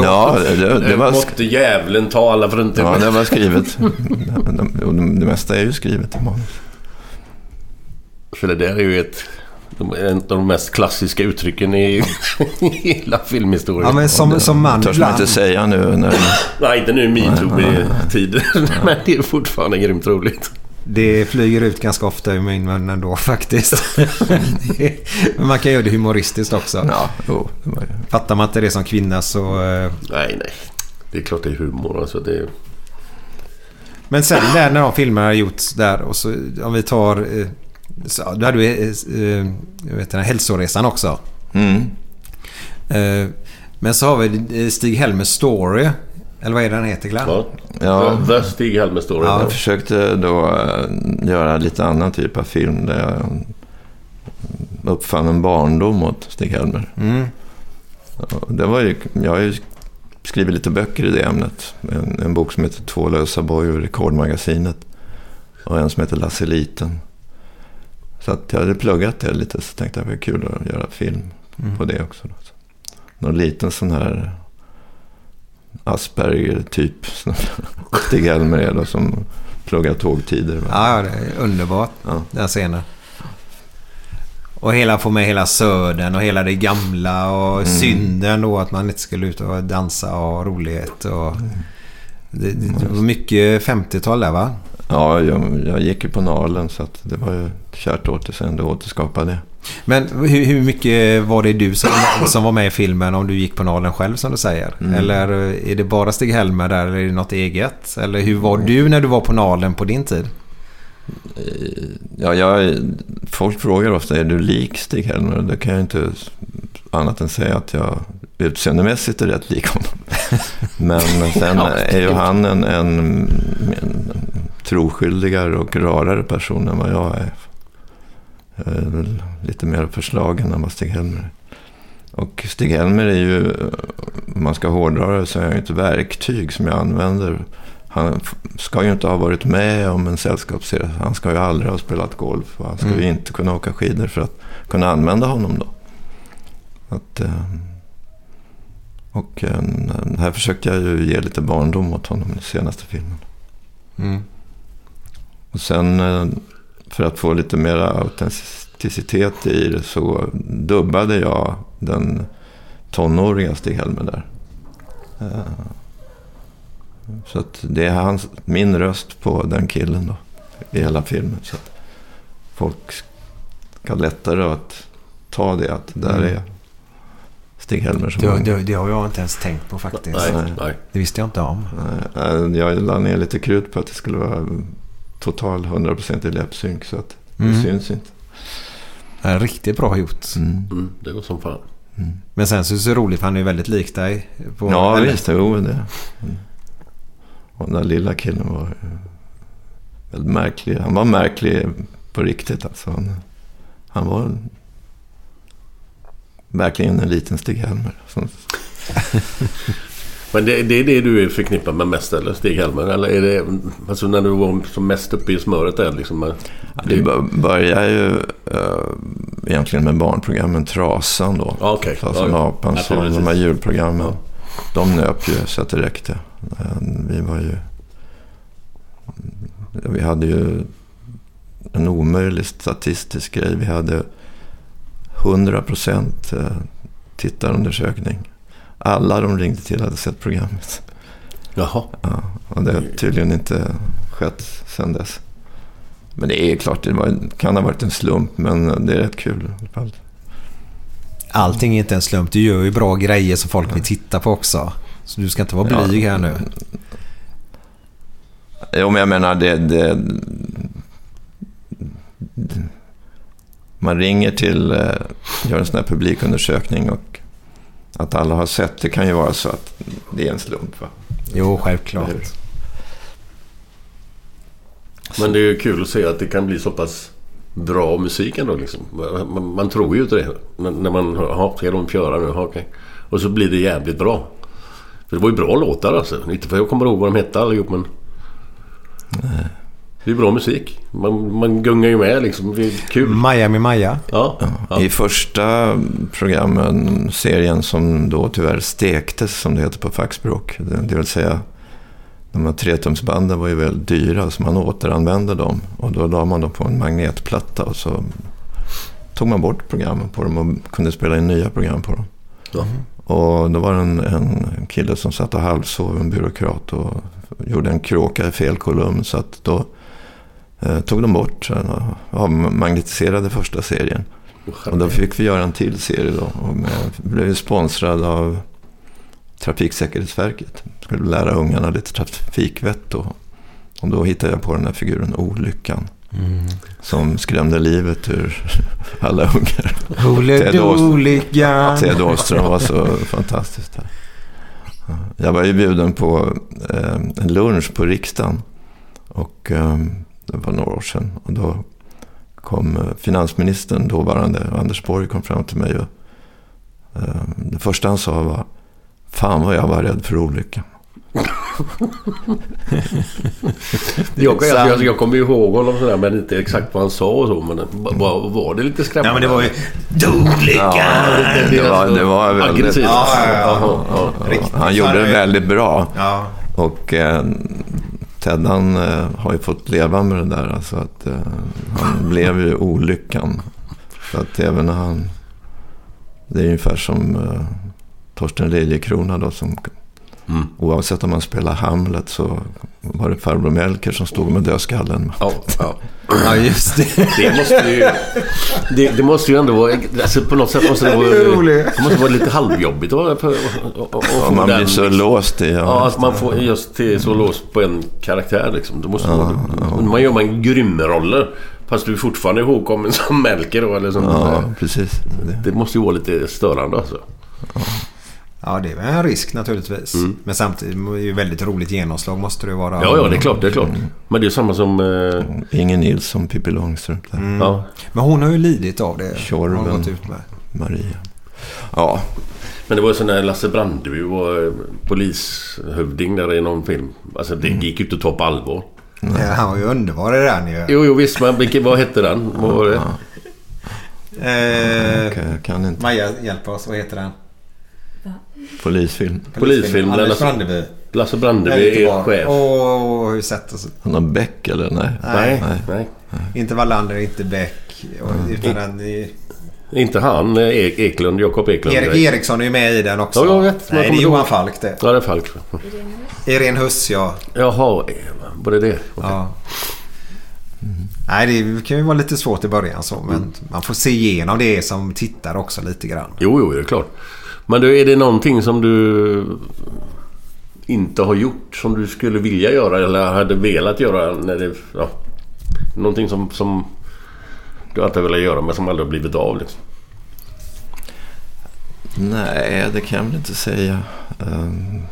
Ja, det, det, var, Måtte djävulen ta alla fruntimmer. ja, det var skrivet. Det, det, det mesta är ju skrivet i manus. För det där är ju ett... de- En av de mest klassiska uttrycken i i hela filmhistorien. Ja men som, som man Törs man inte säga nu när... Nej, inte nu i metoo-tiden. Men det är fortfarande grymt roligt. Det flyger ut ganska ofta ur min mun ändå faktiskt. Men man kan göra det humoristiskt också. Ja, jo. Fattar man inte det som kvinna så... eh, Nej, nej. Det är klart det är humor. Alltså det. Men sen där när de filmerna har gjorts där och så om vi tar... eh, Så, du hade eh, jag vet, här hälsoresan också. Mm. Eh, Men så har vi eh, Stig-Helmers Story. Eller vad är den heter Glenn? Ja. Ja. The Stig-Helmer Story. Ja. Jag försökte då eh, göra lite annan typ av film där jag uppfann en barndom åt Stig-Helmer. Mm. Och Det var ju, jag har ju skrivit lite böcker i det ämnet. En, en bok som heter Två lösa bojor, Rekordmagasinet. Och en som heter Lasse Liten. Så att jag hade pluggat det lite så tänkte jag att det var kul att göra film på det också. Någon liten sån här Asperger-typ. som Stig-Helmer är då som pluggar tågtider. Ja, det är underbart. Ja. Den scenen. Och hela, få med hela södern och hela det gamla och synden då att man inte skulle ut och dansa och ha rolighet. Och det, det var mycket 50-tal där va? Ja, jag, jag gick ju på Nalen så det var ju kärt återseende att återskapa det. Men hur, hur mycket var det du som, som var med i filmen om du gick på Nalen själv som du säger? Eller är det bara Stig-Helmer där eller är det något eget? Eller hur var du när du var på Nalen på din tid? Ja, jag, folk frågar ofta, är du lik Stig-Helmer? Det kan jag inte annat än säga att jag utseendemässigt är rätt lik honom. Men sen är ju han en, en, en troskyldigare och rarare person än vad jag är. Jag är väl lite mer förslagen än vad Stig-Helmer är. Och Stig-Helmer är ju, om man ska hårdra det, så är han ju ett verktyg som jag använder. Han ska ju inte ha varit med om en sällskapsresa. Han ska ju aldrig ha spelat golf. Och han ska ju inte kunna åka skidor för att kunna använda honom då. Att, eh, och eh, här försökte jag ju ge lite barndom åt honom i senaste filmen. Mm. Och sen eh, för att få lite mer autenticitet i det så dubbade jag den tonåriga Stig-Helmer där. Eh, Så att det är hans, min röst på den killen då. I hela filmen. Så att folk ska lättare att ta det att där Mm. är Stig-Helmer som Det, det, det har jag inte ens tänkt på faktiskt. Nej, nej. Det visste jag inte om. Nej, Jag la ner lite krut på att det skulle vara total 100% i läppsynk så att det Mm. syns inte. Det är riktigt bra gjort. Mm. Mm, det går som fan. Men sen så är det så roligt för han är väldigt lik dig. På, ja, eller? visst. Jo, det. Mm. Och den där lilla killen var väldigt märklig. Han var märklig på riktigt. Alltså. Han, han var verkligen en liten Stig-Helmer. Men det, det är det du är förknippad med mest eller Stig-Helmer? Eller är det alltså när du var som mest uppe i smöret där liksom? med- Det bör- började ju uh, egentligen med barnprogrammen Trasan då. Ja, okej. Trasan Ja, ja. Apan, Ja, de här julprogrammen. De nöp ju så att det räckte. Men Vi var ju... Vi hade ju en omöjlig statistisk grej. Vi hade 100 procent eh, tittarundersökning. Alla de ringde till hade sett programmet. Jaha. Ja, och det har tydligen inte skett sedan dess. Men det är klart, det var, kan ha varit en slump, men det är rätt kul. Allting är inte en slump. Du gör ju bra grejer som folk vill titta på också. Så du ska inte vara Ja. blyg här nu. Jo, men jag menar, det, det, man ringer till, eh, gör en sån här publikundersökning och att alla har sett det kan ju vara så att det är en slump. Va? Jo, självklart. Men det är ju kul att se att det kan bli så pass bra musik ändå. Liksom. Man, man tror ju inte det. När, när man hör, "Jaha, ska de köra nu? Okej. Och så blir det jävligt bra. För det var ju bra låtar alltså. Inte för jag kommer ihåg vad de hette allihop men... Det är bra musik. Man, man gungar ju med liksom. Det är kul. Miami Maja. Ja. ja. I första programmen, serien som då tyvärr stektes, som det heter på fackspråk. Det, det vill säga, de här tretumsbanden var ju väldigt dyra, så man återanvände dem. Och då la man dem på en magnetplatta och så tog man bort programmen på dem och kunde spela in nya program på dem. Ja. Och då var det en, en kille som satt och halvsov, en byråkrat, och gjorde en kråka i fel kolumn. Så att då eh, tog de bort, eh, avmagnetiserade första serien. Och då fick vi göra en till serie då. Och med, blev sponsrad av Trafiksäkerhetsverket. Skulle lära ungarna lite trafikvett då. Och då hittade jag på den här figuren Olyckan. Som skrämde livet ur alla ungar. Ted Olyckan. Ted Åström var så fantastisk där. Ja. Jag var ju bjuden på eh, en lunch på riksdagen. Och eh, det var några år sedan. Och då kom eh, finansministern, dåvarande Anders Borg, kom fram till mig. Och, eh, det första han sa var Fan vad jag var rädd för olyckan. Jag, jag, jag, jag kommer ju ihåg honom sådär men inte exakt vad han sa och så. Men var, var det lite skrämmande? Ja, men det var ju... Ja, det, var, det var väldigt... Aggressivt. Ja, ja, ja. Ja, ja, ja. Riktigt Han gjorde det väldigt bra. Ja. Och eh, Ted han eh, har ju fått leva med det där. Alltså att, eh, han blev ju olyckan. Så att även när han... Det är ungefär som eh, Torsten Liljekrona då som... Mm. Oavsett om man spelar Hamlet så var det farbror Melker som stod med dödskallen. Ja, ja. Ja, just det. Det måste ju... Det, det måste ju ändå vara... Alltså på något sätt måste det vara... Det måste vara lite halvjobbigt att, att, att, att, att Ja, få man den, blir så liksom. låst i... Ja, att man får just till så låst på en karaktär liksom. Det måste vara... Man gör man grymroller. Fast du är fortfarande ihågkommen som Melker då eller som... Ja, precis. Det, Det måste ju vara lite störande alltså. Ja, det är en risk naturligtvis. Men samtidigt är det ju väldigt roligt genomslag måste det vara. Ja, ja, det är klart, det är klart. Men det är samma som... Eh, Ingen Nilsson, Pippi Långstrump där. ja. Men hon har ju lidit av det. Tjorven. gått ut med. Maria. Ja, Men det var ju så när Lasse Brandeby var eh, polishövding där i någon film. Alltså det gick ju inte att ta på allvar. Ja, han var ju underbar i den ju. Jo, jo visst, men vilken, vad hette den? Vad var det? Eh, jag kan inte. Maja, hjälp oss. Vad heter den? Polisfilm. Polisfilm. Anders Lasse, Brandeby. Lasse Brandeby är chef. Åh, hur sätter sig. Han har Beck eller? Nej. Nej, nej. Inte Wallander, inte Beck. och Utan den, i- Inte han. eh, Ek, Eklund, Jakob Eklund. Erik Eriksson är ju med i den också. Ja, jag vet. Nej, det är Johan. Falk det. Ja, det är Falk. Irene Huss, ja. Jaha, var det det? ja. Nej, det kan ju vara lite svårt i början så. Men man får se igenom det som tittar också lite grann. Jo, jo, det är klart. Men du, är det någonting som du inte har gjort som du skulle vilja göra eller hade velat göra när det... Ja, någonting som, som du alltid har velat göra men som aldrig har blivit av liksom. Nej, det kan jag väl inte säga. Ehm,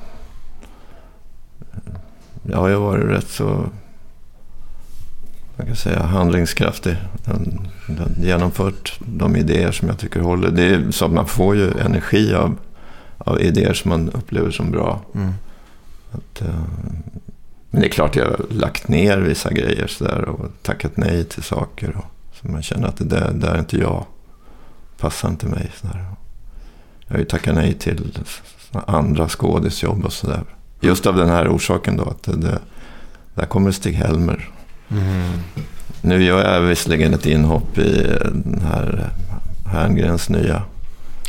jag har ju varit rätt så jag kan säga, handlingskraftig genomfört de idéer som jag tycker håller. Det är så att man får ju energi av, av idéer som man upplever som bra. Mm. Att, eh, men det är klart jag har lagt ner vissa grejer sådär och tackat nej till saker. Och, så man känner att det där, där är inte jag. Passar inte mig. Sådär. Jag har ju tackat nej till andra skådisjobb och sådär. Just av den här orsaken då. Att det, det, där kommer Stig-Helmer. Mm. Nu gör jag visserligen ett inhopp i den här Herngrens nya...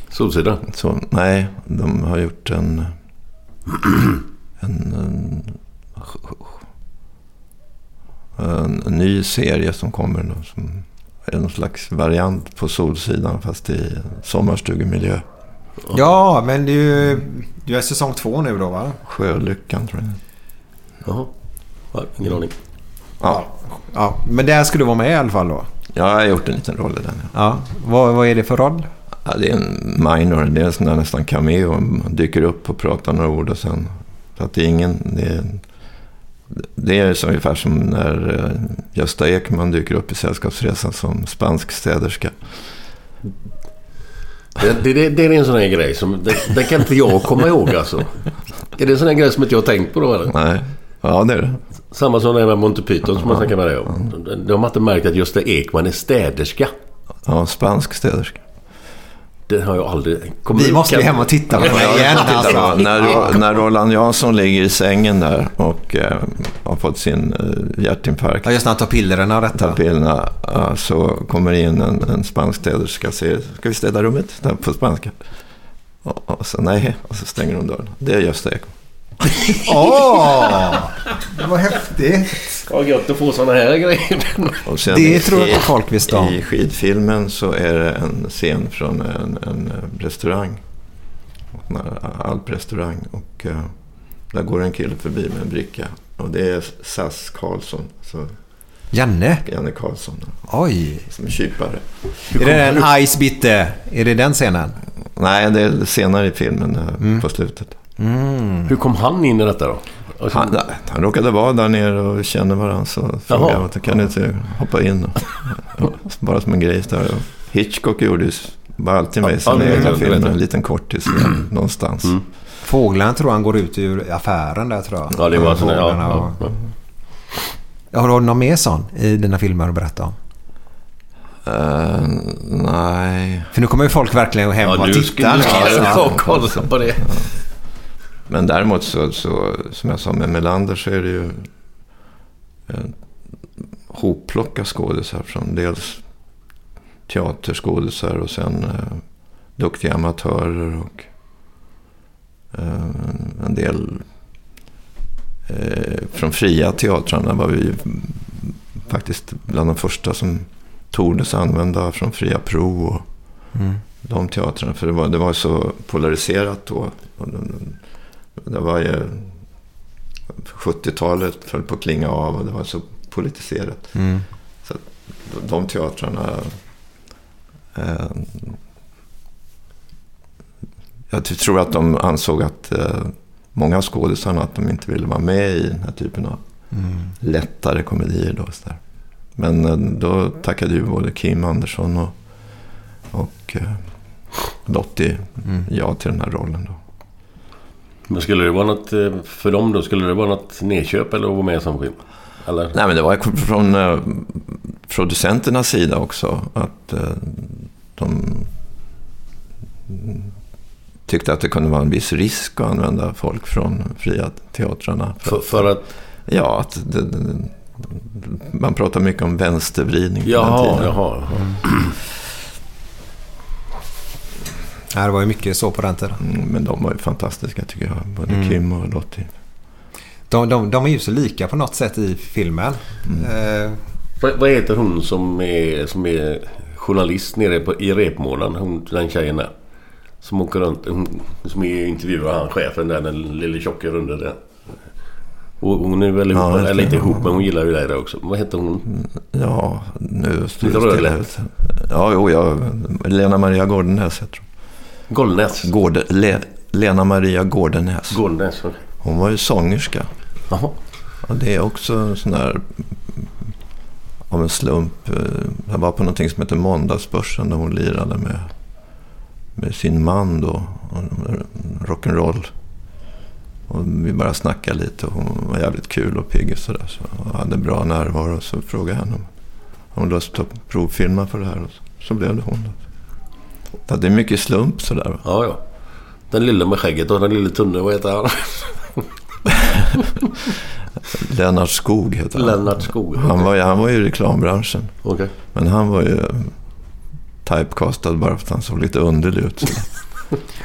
Solsida? Så, nej, de har gjort en... en, en, en, en ny serie som kommer nu. Som är någon slags variant på Solsidan fast i sommarstugemiljö. Ja, men det är ju det är säsong två nu då va? Sjölyckan tror jag. Jaha. Ja, ingen aning. Ja. Ja, men där ska du vara med i alla fall då? Ja, jag har gjort en liten roll i den. Ja. Ja. Vad, vad är det för roll? Ja, det är en minor, det är en sån där nästan cameo. Man dyker upp och pratar några ord och sen... Så att det är ingen... Det är, det är så ungefär som när eh, Gösta Ekman dyker upp i Sällskapsresan som spansk städerska. Det, det, det, det är en sån här grej som... Det, det kan inte jag komma ihåg alltså. Är det en sån här grej som inte jag har tänkt på då eller? Nej. Ja, det är det. Samma som det här med Monty Python som man snackade med dig om. De, har inte märkt att Gösta Ekman är städerska. Ja, spansk städerska. Det har jag aldrig... Kommer Vi måste ju kan- hem och titta på det igen alltså. när, när Roland Jansson ligger i sängen där och eh, har fått sin eh, hjärtinfarkt. Ja, just när han tar pillerna och detta. tar pillerna ja, så kommer in en, en spansk städerska och säger Ska vi städa rummet? Där på spanska. Och, och så nej, och så stänger hon dörren. Det är Gösta Ekman. Åh! Det var häftigt. Vad gött att få såna här grejer. Och sen Det i- tror jag inte folk visste om. I skidfilmen så är det en scen från en, en restaurang. En alprestaurang. Och eh, där går en kille förbi med en bricka. Och det är SAS Karlsson. Så Janne? Janne Karlsson. Oj. Som är kypare. Är det en Ice Bitte? Är det den scenen? Nej, det är senare i filmen eh, på slutet. Hur kom han in i detta då? Alltså, Han, han råkade vara där nere och kände varandra så frågade jag att kan du inte hoppa in? Och, ja, bara som en grej. Där. Och Hitchcock gjorde ju bara alltid med i Ja, sina vet egna jag, filmer. jag. En liten kortis någonstans. Fåglarna tror han går ut ur affären där tror jag. Ja, det var sån ja, Fåglarna ja, Ja, Har du någon mer sån i dina filmer att berätta om? Eh, nej. För nu kommer ju folk verkligen hem Ja, och titta. du nu, ska och kolla på det. Men däremot så, så, som jag sa med Melander så är det ju en hopplocka skådisar från dels teaterskådisar och sen eh, duktiga amatörer och eh, en del eh, från fria teatrarna var vi faktiskt bland de första som tordes använda från fria prov och Mm. de teatrarna. För det var, det var så polariserat då. Och det, det var ju 70-talet föll på att klinga av och det var så politiserat. Mm. Så de, teatrarna... Eh, jag tror att de ansåg att eh, många av skådisarna att de inte ville vara med i den här typen av Mm. lättare komedier. Då, så där. Men eh, då tackade ju både Kim Andersson och, och eh, Lottie Mm. ja till den här rollen. Då. Men skulle det vara något eh, för dem då? Skulle det vara något nedköp eller att vara med som film? Eller? Nej, men det var från eh, producenternas sida också. Att eh, de tyckte att det kunde vara en viss risk att använda folk från fria teatrarna. För, för att... Ja, att det, det, man pratar mycket om vänstervridning på den Jaha, tiden. jaha. Ja, det var ju mycket så på den tiden. Mm, Men de var ju fantastiska tycker jag. Både Mm. Kim och Lottie. De, de, de är ju så lika på något sätt i filmen. Eh, Vad, vad heter hon som är, som är journalist nere på, i repmånaden? Hon, den tjejen där. Som åker runt. Hon, som intervjuar han chefen där. Den lille tjocka runde där. Och hon är väl ihop, Ja, jag eller inte ihop men hon gillar ju dig där också. Vad heter hon? Ja, nu står det. Ja, jo, jag, Lena Maria Gordon har jag sett. tror Gollnäs. Gårde, Le, Lena Maria Gårdenäs. Gårdenäs. okej. Hon var ju sångerska. Jaha. Ja, det är också en sån där av en slump. eh, Jag var på någonting som heter Måndagsbörsen där hon lirade med, med sin man då. Rock'n'roll. Och vi bara snackade lite och hon var jävligt kul och pigg och sådär. Så jag hade bra närvaro. Så frågade jag henne om hon lust att provfilma för det här. Och så, så blev det hon. Så det är mycket slump sådär. Ja, ja. Den lille med skägget och den lille tunne, vad heter han? Lennart Skog heter han. Lennart Skog. Han var, ju- han var ju i reklambranschen. Okej. Men han var ju typecastad bara för att han såg lite underlig ut.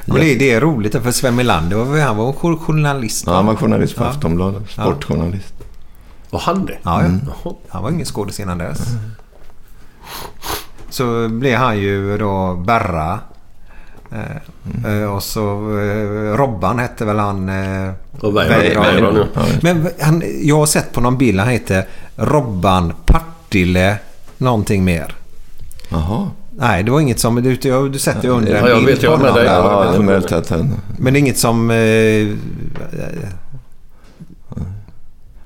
Och det, det är roligt för Sven Melander, var- han var jour- journalist. Ja, han var journalist på Ja. Aftonbladet. Ja. Sportjournalist. Var han det? Ja, ja. Mm. Han var ingen skådis innan dess. Så blev han ju då Berra. Eh, och så eh, Robban hette väl han. Och Weiron. Ja. Ja. Men han, jag har sett på någon bild han heter Robban Partille någonting mer. Jaha. Nej, det var inget som... Du, du, du sätter ju under Ja, en jag bild vet, jag på med honom där. Ja, det är möjligt att han... Men det är inget som... Eh,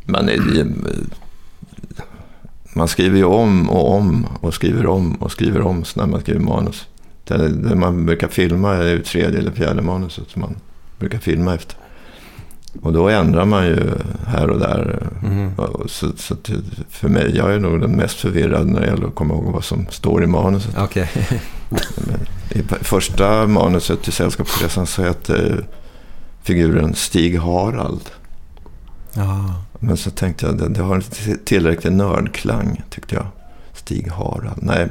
Men det, det, man skriver ju om och om och skriver om och skriver om när man skriver manus. Det, det man brukar filma är ju tredje eller fjärde manuset som man brukar filma efter. Och då ändrar man ju här och där. Och Så, så för mig, jag är nog den mest förvirrade när det gäller att komma ihåg vad som står i manuset. Okej. I första manuset till Sällskapsresan så hette figuren Stig Harald. ja. Men så tänkte jag, det, det har inte tillräcklig nördklang tyckte jag. Stig Harald. Nej.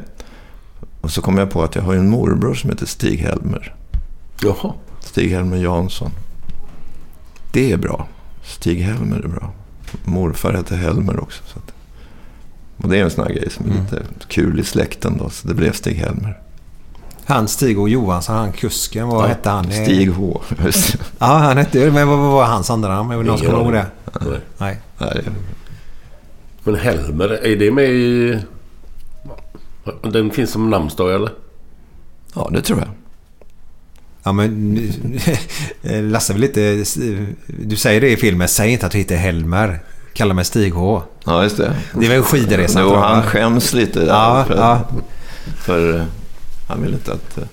Och så kom jag på att jag har en morbror som heter Stig Helmer. Jaha. Stig Helmer Jansson. Det är bra. Stig Helmer är bra. Morfar heter Helmer också. Så att, och det är en sån här grej som är Mm. lite kul i släkten då. Så det blev Stig Helmer. Han Stig och Johansson, han kusken, vad Ja, hette han? Stig H. Ja, han hette Men vad, vad var hans andra namn? Är det någon som kommer ihåg det? Nej. Nej. Nej, Men Helmer, är det med i... Den finns som namnsdag eller? Ja, det tror jag. Ja, men Lasse vill lite... Du säger det i filmen. Säg inte att du heter Helmer. Kalla mig Stig H. Ja, just det. Det är väl skidresan? Jo, han skäms lite. där Ja, för, ja. för eh, han vill inte att... eh,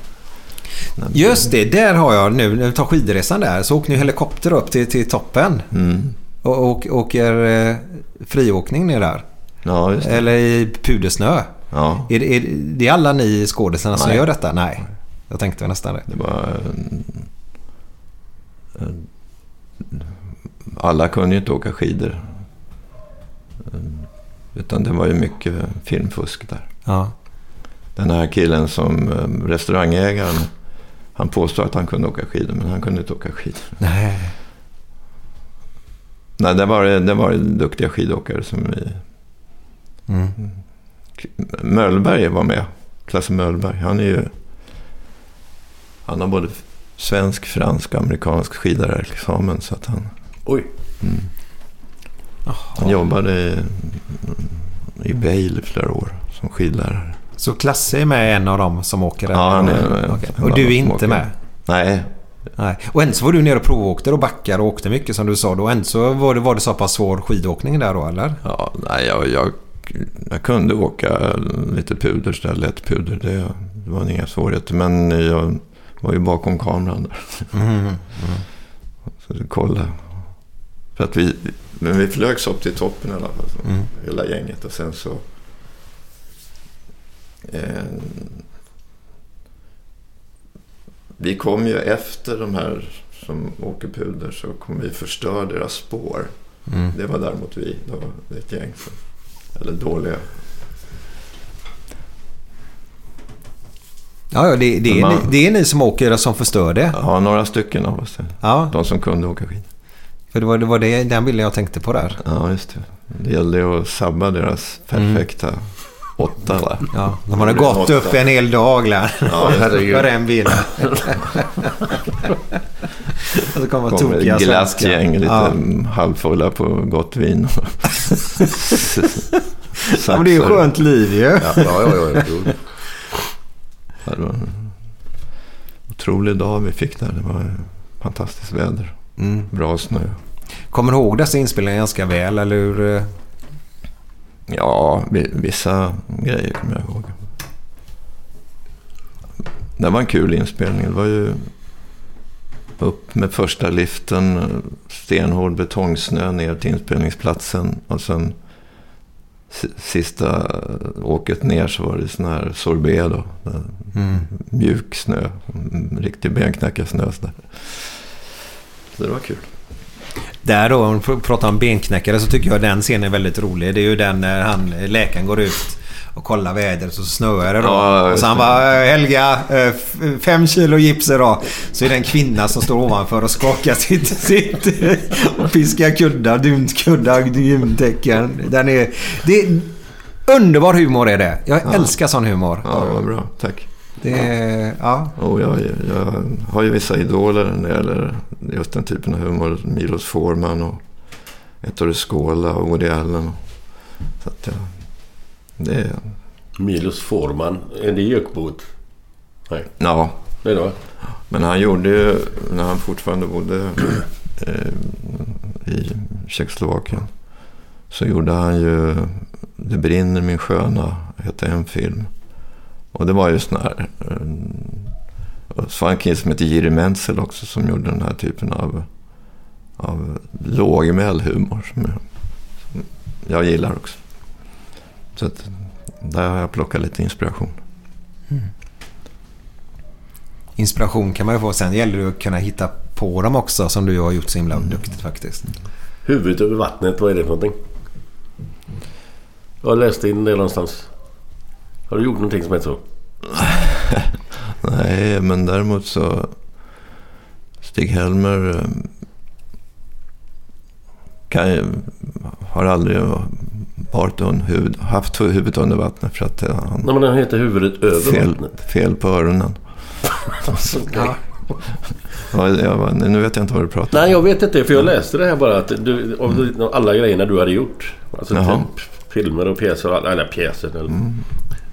Just det, där har jag nu. När vi tar skidresan där så åker ni helikopter upp till, till toppen. Mm. Och, och åker eh, friåkning ner där. Ja. Eller i pudersnö. Ja, Är, är det är alla ni skådisarna som gör detta? Nej. Jag tänkte nästan det. det var... eh, Alla kunde ju inte åka skidor. Eh, Utan det var ju mycket filmfusk där. Ja. Den här killen som eh, restaurangägaren, han påstod att han kunde åka skidor, men han kunde inte åka skidor. Nej. Nej, det var, det var duktiga skidåkare som vi... Mm. Möllberg var med. Klasse Möllberg. Han är ju... Han har både svensk, fransk och amerikansk skidlärarexamen. Så att han, Oj. han jobbade i, i Vail i flera år som skidlärare. Så Klasse är med en av dem som åker där? Ja, han är med. Okej. Och du är inte åker. med? Nej, Nej. Och ändå så var du nere och provåkte och backade och åkte mycket som du sa då. Ändå så var det, var det så pass svår skidåkning där då eller? ja, nej jag, jag, jag kunde åka lite puder, så där, lätt puder. Det, det var inga svårigheter. Men jag var ju bakom kameran där. Mm. Så det kolla. För att vi, men vi flögs upp till toppen i alla fall. så Mm. Hela gänget. Och sen så... Eh, vi kom ju efter de här som åker puder så kom vi förstör deras spår. Mm. Det var däremot vi. Det var ett gäng som... Eller dåliga. Ja, ja det, det, är Man- ni, det är ni som åker som förstör det. Ja, några stycken av oss. Ja, De som kunde åka skidor. för det var, det var det, den bilden jag tänkte på där. Ja, just det. Det gällde att sabba deras perfekta åtta. Va? Ja, de hade gått upp en hel dag där. Ja. För en och så kommer kommer tokiga ett glatt gäng, lite Ja. halvfulla på gott vin. Ja, men det är ju skönt liv ju. Ja, ja, ja. ja. Det var otrolig dag vi fick där. Det var fantastiskt väder. Mm. Bra snö. Kommer du ihåg dessa inspelningar ganska väl eller hur? Ja, vi- vissa grejer kommer jag ihåg. Det var en kul inspelning. Det var ju upp med första liften, stenhård betongsnö ner till inspelningsplatsen och sen si- sista åket ner så var det sån här sorbet då. Mm. Mjuk snö, riktig benknäckarsnö. Så. Så det var kul. Där då, om vi pratar om benknäckare så tycker jag den scenen är väldigt rolig. Det är ju den när han, läkaren går ut och kollar vädret och så snöar det då. Ja, och så han bara Helga, eh, fem kilo gips idag. Så är det en kvinna som står ovanför och skakar sitt, sitt och piskar kuddar, dunkuddar, duntäcken. Den är... Det är underbar humor är det. Jag Ja. älskar sån humor. Ja, var bra. Tack. Det är, ja. Och jag, jag har ju vissa idoler när det gäller just den typen av humor. Milos Forman och Ettore Scola och Woody Allen. Så att jag, det är... Milos Forman, är det Gökbot? Nej. Ja. Det är det Men han gjorde ju, när han fortfarande bodde eh, i Tjeckoslovakien. Så gjorde han ju Det brinner min sköna, hette en film. Och det var ju sån här... eh, så var det en kille som hette Jiri Menzel också som gjorde den här typen av, av lågmäld humor. Som jag, som jag gillar också. Så att, där har jag plockat lite inspiration. Inspiration kan man ju få. Sen gäller det att kunna hitta på dem också som du har gjort så himla duktigt faktiskt. Huvudet över vattnet, vad är det för någonting? Jag läste in det någonstans. Har du gjort någonting som heter så? Nej, men däremot så... Stig-Helmer eh, kan har aldrig varit huvud, haft huvudet under vattnet för att eh, han... Nej, men den heter huvudet över fel, vattnet. Fel på öronen. Alltså, ja. Nu vet jag inte vad du pratar om. Nej, jag vet inte. För jag läste det här bara att du, av alla grejerna du hade gjort. Alltså Jaha. typ filmer och pjäser. Eller pjäser. Eller,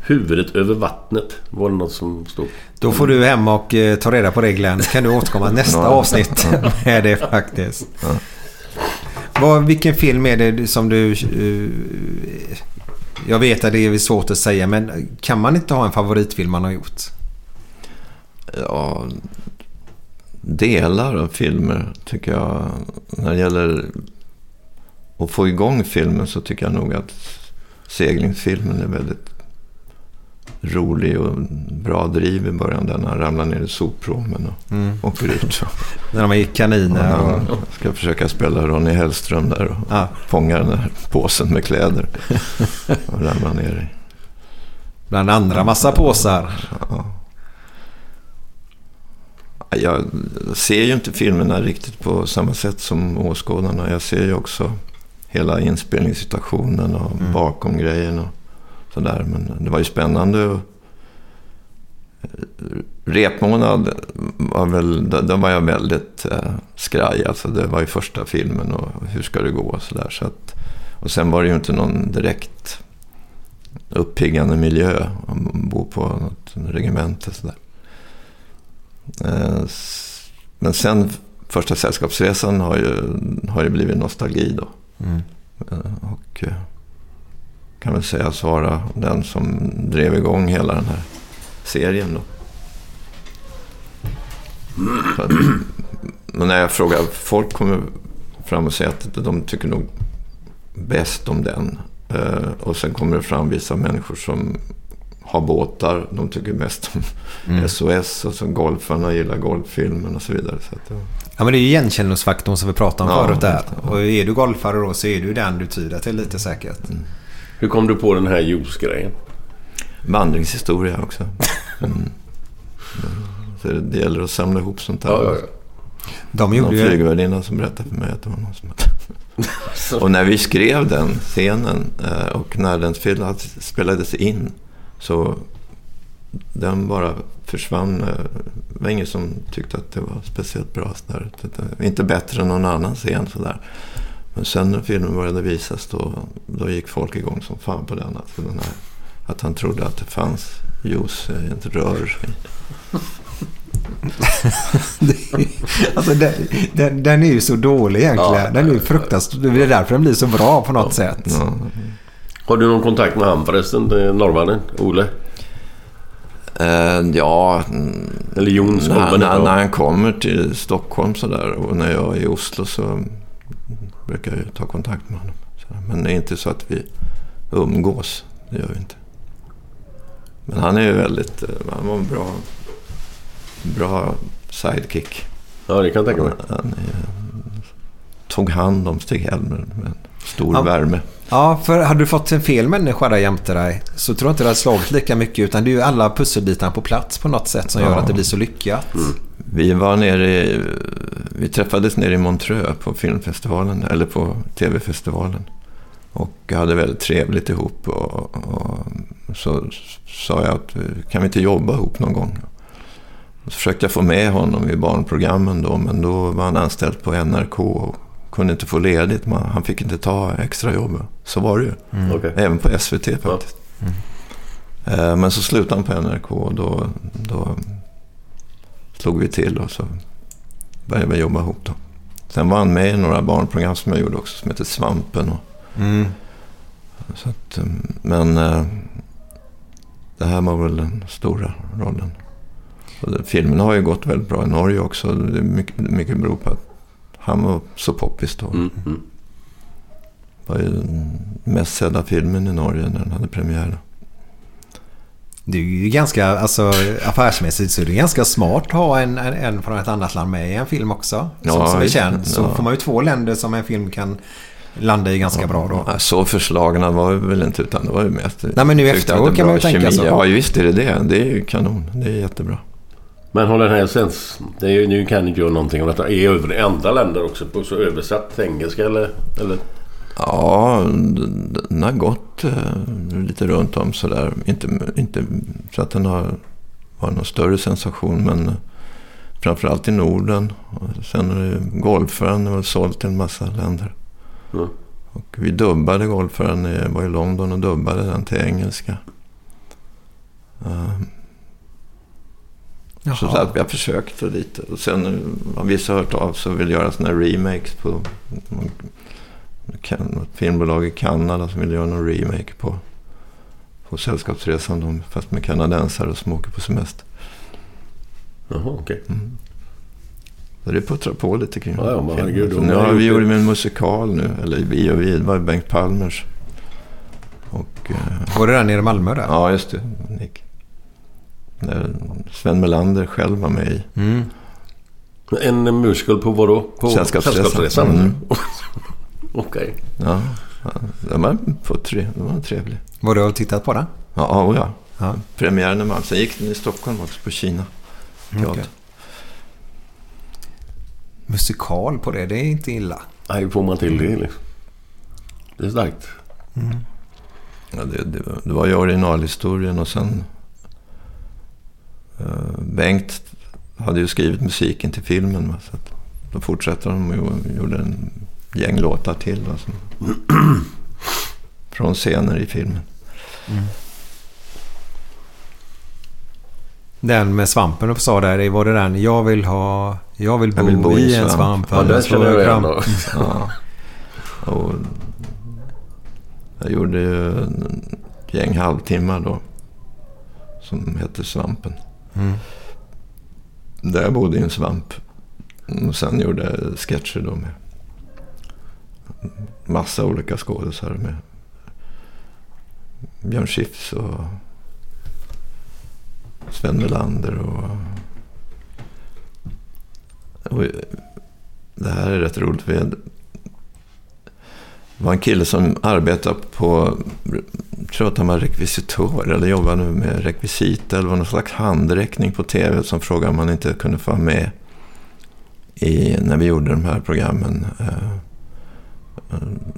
Huvudet över vattnet var det något som stod. Då får du hem och eh, ta reda på det Glenn. Så kan du återkomma nästa Ja. avsnitt med det faktiskt. Vad, vilken film är det som du... eh, jag vet att det är svårt att säga men kan man inte ha en favoritfilm man har gjort? Ja, delar av filmer tycker jag. När det gäller att få igång filmen så tycker jag nog att seglingsfilmen är väldigt rolig och bra driv i början. Där när han ramlar ner i soppråmen och Mm. åker ut. När de är kaniner Och han ska försöka spela Ronny Hellström där och fånga den där påsen med kläder. och ramlar ner i. Bland andra massa påsar. Ja. Jag ser ju inte filmerna riktigt på samma sätt som åskådarna. Jag ser ju också hela inspelningssituationen och bakom grejen och sådär. Men det var ju spännande. Repmånad var väl, där var jag väldigt eh, skraj. Alltså det var ju första filmen och hur ska det gå och sådär. Så att, och sen var det ju inte någon direkt uppiggande miljö. Man bor på något regemente sådär. Eh, Men sen första sällskapsresan har ju, har ju blivit nostalgi då. Mm. Eh, Och kan väl sägas vara den som drev igång hela den här serien då. Att- Men när jag frågar, folk kommer fram och säger att de tycker nog bäst om den. Eh, Och sen kommer det fram vissa människor som har båtar. De tycker mest om Mm. SOS och så golfarna gillar golffilmen och så vidare. Så att, ja. Ja men det är ju igenkänningsfaktorn som vi pratade om Ja, förut där. det. Och är du golfare då så är du den du tyder till lite säkert. Hur kom du på den här juice-grejen? Vandringshistoria också. Mm. Så det, det gäller att samla ihop sånt där. Ja, ja, ja. De gjorde någon flygvärdinna som berättade för mig att det var någon som hade... Och när vi skrev den scenen eh, och när den spelades, spelades in så den bara försvann. eh, Det var ingen som tyckte att det var speciellt bra. Så där. Det- Inte bättre än någon annan scen sådär. Men sen när filmen började visas då, då gick folk igång som fan på den. Alltså den här, att han trodde att det fanns juice i ett rör. alltså den, den, den är ju så dålig egentligen. Ja. den är ju fruktansvärt. Det är därför den blir så bra på något sätt. Har du någon kontakt med han förresten? Norrmannen? Ole? Eh, ja... Eller Jon när, när, när han kommer till Stockholm sådär och när jag är i Oslo så brukar jag ta kontakt med honom. Men det är inte så att vi umgås. Det gör vi inte. Men han är ju väldigt... eh, Han var en bra, bra sidekick. Ja, det kan jag tänka mig. Han, han är, tog hand om Stig-Helmer med stor Ja. värme. Ja, för hade du fått en fel människa där jämte dig så tror jag inte det hade slagit lika mycket. Utan det är ju alla pusselbitarna på plats på något sätt som gör Ja. att det blir så lyckat. Vi var nere i, Vi träffades nere i Montreux på filmfestivalen, eller på tv-festivalen. Och hade väldigt trevligt ihop. Och, och så sa jag att kan vi inte jobba ihop någon gång? Så försökte jag få med honom i barnprogrammen då, men då var han anställd på NRK och kunde inte få ledigt. Man, han fick inte ta extra jobb. Så var det ju. Mm. Okej. Även på SVT faktiskt. Eh, Men så slutade han på NRK och då, då slog vi till och så började vi jobba ihop då. Sen var han med i några barnprogram som jag gjorde också som heter Svampen. Och, Mm. så att, eh, men eh, det här var väl den stora rollen. Det, filmen har ju gått väldigt bra i Norge också. Det är mycket, mycket beror på att han var så poppis då. Mm, mm. Det var ju den mest sedda filmen i Norge när den hade premiär. Det är ju ganska, alltså affärsmässigt så är det ganska smart att ha en, en, en från ett annat land med i en film också. Ja, som, som är känd. Så Ja. får man ju två länder som en film kan landa i ganska bra då. Ja, Så förslagna var vi väl inte utan det var ju mest... Nej, men nu efteråt kan man bra ju tänka kemi. så. Ja visst är det det. Det är ju kanon. Det är jättebra. Men har den här sens... Det är, ju- nu kan inte göra någonting om detta. Är över andra länder också på så översatt engelska eller? eller? Ja, den har gått eh, lite runt om sådär. Inte, inte så att den har varit någon större sensation men eh, framförallt i Norden. Och sen är golfaren har väl sålt till en massa länder. Mm. Och vi dubbade golfaren, var i London och dubbade den till engelska. Um, så, Jaha. så att vi har försökt och lite. Och sen har vissa hört av sig och vill göra sådana här remakes på något filmbolag i Kanada som vill göra någon remake på, på Sällskapsresan. De, fast med kanadensare som åker på semester. Jaha, okej. Mm. Så det puttrar på lite kring Ja, ja, men herregud, Nu har vi det. gjort en musikal nu. Eller vi och vi, det var Bengt Palmers. Och, eh, Var det där nere i Malmö där? Ja, just det. Nick. Där Sven Melander själv var med i. Mm. En musical på vad då? På Sällskapsresan. Sällskapsresan? Mm. Okej. Ja, ja, den var, på tre, den var trevlig. Var du och tittat på den? Ja, oh ja. Ja. Premiären i Malmö. Sen gick den i Stockholm också på Kina. Teater. okej. Musikal på det, det är inte illa. Nej, får man till det liksom? Det är starkt. Ja, det, det, var- det var ju originalhistorien och sen Bengt hade ju skrivit musiken till filmen. Va, så att då fortsatte de och gjorde en gäng låtar till. Va, som, från scener i filmen. Den med svampen du sa där, var det den jag vill ha... Jag vill bo, Jag vill bo i en svamp. Ja, den känner jag igen då. Ja. Och jag gjorde ju en gäng halvtimmar då. Som hette Svampen. Mm. Där jag bodde i en svamp. Och sen gjorde jag sketcher då med massa olika skådisar. Med Björn Skifs och Sven Melander och, och det här är rätt roligt. Det var en kille som arbetade på, jag tror att han var rekvisitör eller jobbade med rekvisita eller var någon slags handräckning på tv som frågade om han inte kunde få vara med i, när vi gjorde de här programmen. Eh,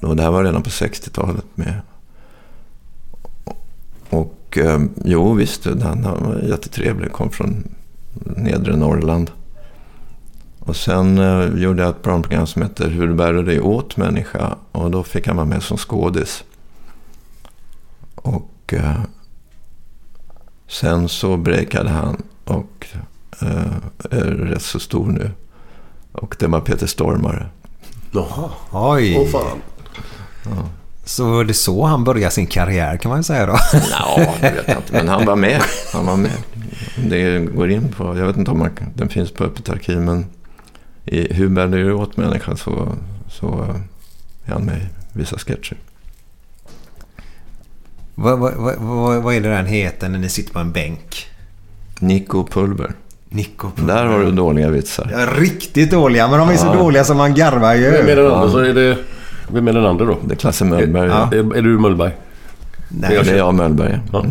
och det här var redan på 60-talet med. Och eh, jo, visst, han han var jättetrevlig, kom från nedre Norrland. Och sen eh, gjorde jag ett barnprogram som heter Hur bär du dig åt människa? Och då fick han vara med som skådis. Och eh, sen så breakade han och eh, är rätt så stor nu. Och det var Peter Stormare. Jaha. Oj. Åh fan. Så var det så han började sin karriär kan man ju säga då. Ja, det vet jag inte. Men han var med. Han var med. Det går in på, jag vet inte om man, den finns på Öppet arkiv, men i Hur bär det åt människan så, så är han med i vissa sketcher. vad, vad, vad, vad är det den heter när ni sitter på en bänk? Nico Pulver. Nico Där har du dåliga vitsar. Ja, riktigt dåliga, men de är så Ja. dåliga som man garvar ju. Vem är den andra? Så är det... Vem är den andra då? Det är Klasse Möllberg. Ja. Är, är du Möllberg? Nej, Det är jag Möllberg. Ja.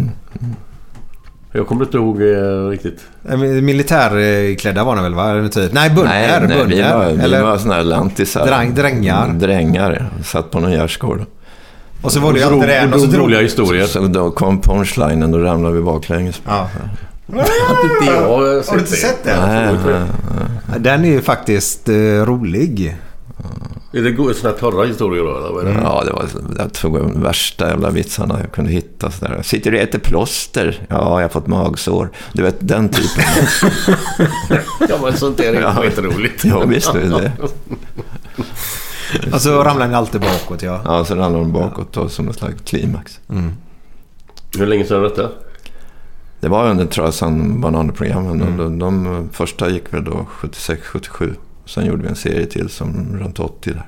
Jag kommer inte ihåg eh, riktigt. Militärklädda var de väl va? Eller Typ. Nej, bunner. Nej, nej vi var, vi Eller- var såna här lantisar. Dräng- drängar. Mm, Drängar. Satt på någon gärdsgård. Och så var det ju Och så alltid det. och så drog roliga historier. Så då kom punchlinen, då ramlade vi baklänges. Ja. Inte jag Har du inte sett den? Nej, nej, nej. Den är ju faktiskt eh, rolig. Är det här torra historier då? Det? Ja, det var jag tog de värsta jävla vitsarna jag kunde hitta. Så där. Sitter du och äter plåster? Ja, jag har fått magsår. Du vet, den typen. Ja, men sånt är Ja. skitroligt. Ja, visst är det Och så ramlar den alltid bakåt ja. Ja, så ramlade de bakåt då, som en slags klimax. Hur länge sedan var detta? Det var under Trasan Bananer-programmen. De, de, de första gick väl då 76-77. Sen gjorde vi en serie till som runt 80 där.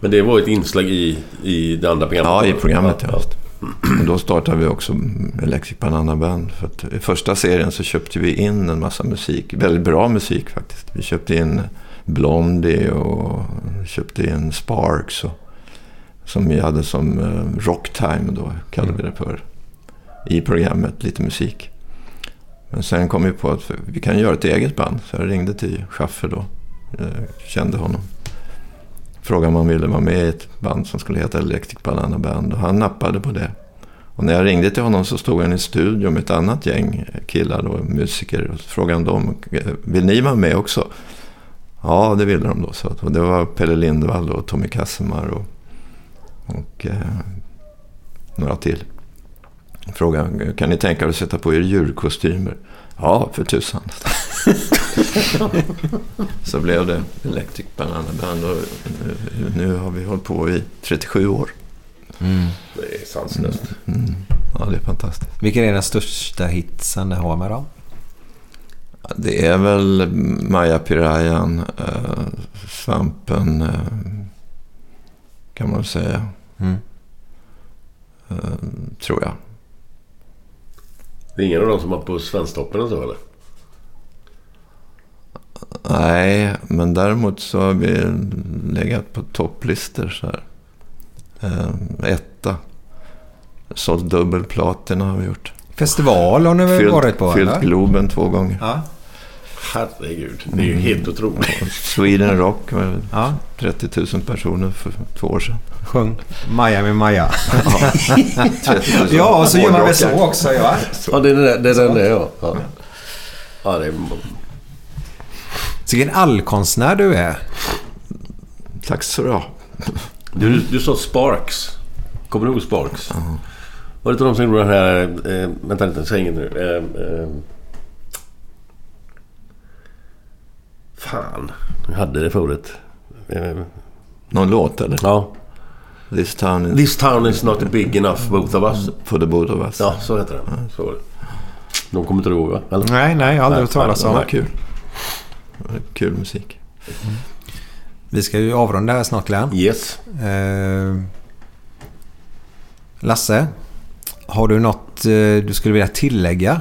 Men det var ett inslag i, i det andra programmet? Ja, i programmet ja. Och då startade vi också Electric Banana Band. För att I första serien så köpte vi in en massa musik. Väldigt bra musik faktiskt. Vi köpte in Blondie och köpte in Sparks. Och, som vi hade som eh, Rocktime då, kallade vi det för. I programmet, lite musik. Men sen kom vi på att vi kan göra ett eget band. Så jag ringde till Schaffer då. Eh, kände honom. Frågade om han ville vara med i ett band som skulle heta Electric Banana Band. Och han nappade på det. Och när jag ringde till honom så stod han i studion med ett annat gäng killar och musiker. Och så frågade han dem, eh, vill ni vara med också? Ja, det ville de då. Så, att- och det var Pelle Lindvall och Tommy Kassemar och, och eh, några till. Frågade, kan ni tänka er att sätta på er djurkostymer? Ja, för tusan. Så blev det Electric Banana Band och nu, nu har vi hållit på i 37 år. Det är sanslöst. Mm. Ja, det är fantastiskt. Vilken är den största hitsen ni har med då? Det är väl Maja Pirayan, eh, Svampen, eh, kan man väl säga. Mm. Eh, tror jag. Det är ingen av dem som var på Svensktoppen och så eller? Nej, men däremot så har vi legat på topplistor så här. Eh, etta. Sålt dubbelplatina har vi gjort. Festival har ni väl Fyllt, varit på fyllt eller? Globen två gånger. Ja. Herregud, det är ju helt otroligt. Sweden Rock var Ja. 30 000 personer för två år sedan. Sjung Maja med Maja. 30 000 ja, och så gör man väl så också ja. Ja, det är det, det, är den där ja. ja. Ja, det är... Så vilken allkonstnär du är. Tack så du. Du, du sa Sparks. Kommer du ihåg Sparks? Var det inte de som gjorde den här... Eh, vänta lite, säg inget nu. Eh, eh, fan, jag hade det förut. Eh, Någon låt eller? ja. This town is This town is not big enough both of us. for the both of us. Ja, så heter den. Så var det. De kommer inte ihåg va? Eller? Nej, nej, jag har aldrig hört talas Det om. var kul. Kul musik. Vi ska ju avrunda här snart Glenn. Yes. Eh, Lasse, har du något eh, du skulle vilja tillägga?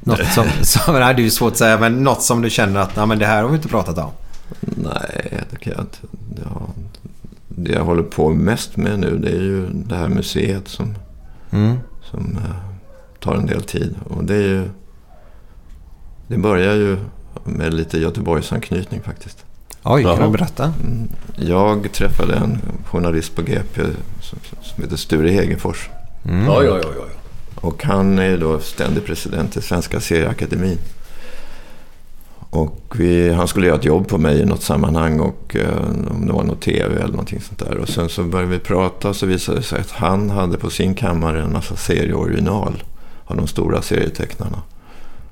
Något som, som nej, det är ju svårt att säga, men något som du känner att nej, men det här har vi inte pratat om. Nej, det kan jag inte. Ja, det jag håller på mest med nu det är ju det här museet som, Mm. som eh, tar en del tid. Och det är ju... Det börjar ju med lite Göteborgsanknytning faktiskt. Oj, kan du berätta? Mm. Jag träffade en journalist på GP som, heter Sture Hegerfors. Mm. Ja, ja, ja, ja. Och han är då ständig president i Svenska serieakademin. Och vi, han skulle göra ett jobb på mig i något sammanhang och eh, om det var något tv eller någonting sånt där. Och sen så började vi prata och så visade det sig att han hade på sin kammare en massa serieoriginal av de stora serietecknarna.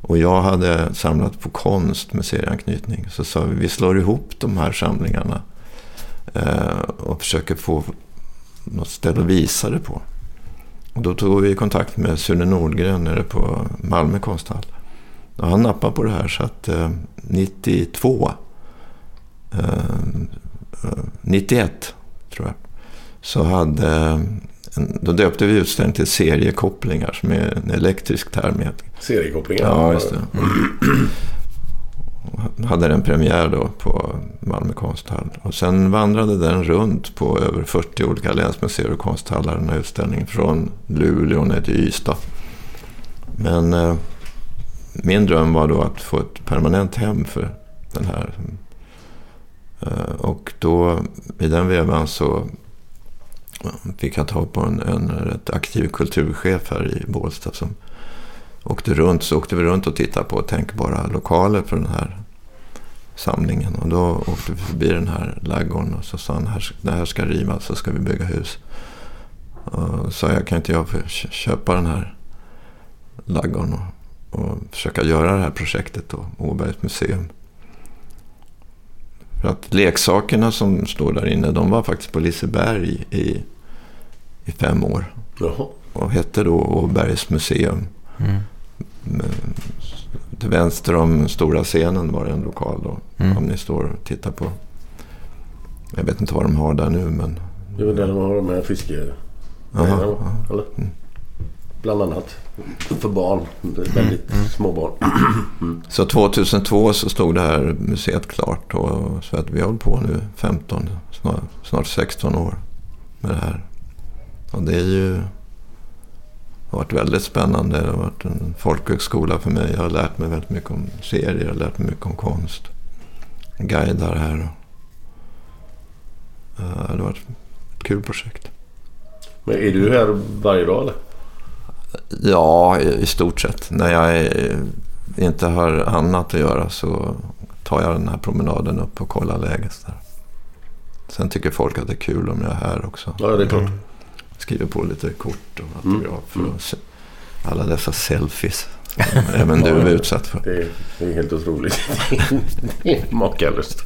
Och jag hade samlat på konst med serieanknytning. Så sa vi, vi slår ihop de här samlingarna. Eh, och försöker få något ställe att visa det på. Och då tog vi kontakt med Sune Nordgren nere på Malmö konsthall. Och han nappade på det här så att eh, 92, eh, eh 91 tror jag, så hade, en, då döpte vi utställningen till seriekopplingar som är en elektrisk term. Seriekopplingar? Ja, just det. Och hade den premiär då på Malmö konsthall. Och sen vandrade den runt på över 40 olika länsmuseer och konsthallar den här utställningen. Från Luleå ner till Ystad. Men eh, min dröm var då att få ett permanent hem för den här. Eh, och då i den vevan så fick jag tag på en, en rätt aktiv kulturchef här i Bålsta som åkte runt. Så åkte vi runt och tittade på tänkbara lokaler för den här samlingen. Och då åkte vi förbi den här laggården och så sa han här, det här ska rivas så ska vi bygga hus. Och sa jag kan inte jag få köpa den här laggården och, och försöka göra det här projektet då, Åbergs museum. För att leksakerna som står där inne, de var faktiskt på Liseberg i, i fem år. Jaha. Och hette då Åbergs museum. Mm. Men Till vänster om stora scenen var det en lokal då. Mm. Om ni står och tittar på. Jag vet inte vad de har där nu men. Det är väl där de har de här fiske... Ja. Eller? Bland annat. För barn. Väldigt små barn. Så 2002 så stod det här museet klart. Och, så att vi har hållit på nu 15, snart, snart 16 år med det här. Och det är ju har varit väldigt spännande. Det har varit en folkhögskola för mig. Jag har lärt mig väldigt mycket om serier. Jag har lärt mig mycket om konst. Guidar här. Och, eh, det har varit ett kul projekt. Men är du här varje dag eller? Ja, i, stort sett. När jag är, inte har annat att göra så tar jag den här promenaden upp och kollar läget där. Sen tycker folk att det är kul om jag är här också. Ja, det är klart. Skriver på lite kort och Mm. autografer och se- alla dessa selfies. Även du är utsatt för. Det är, det är helt otroligt. det är makalöst.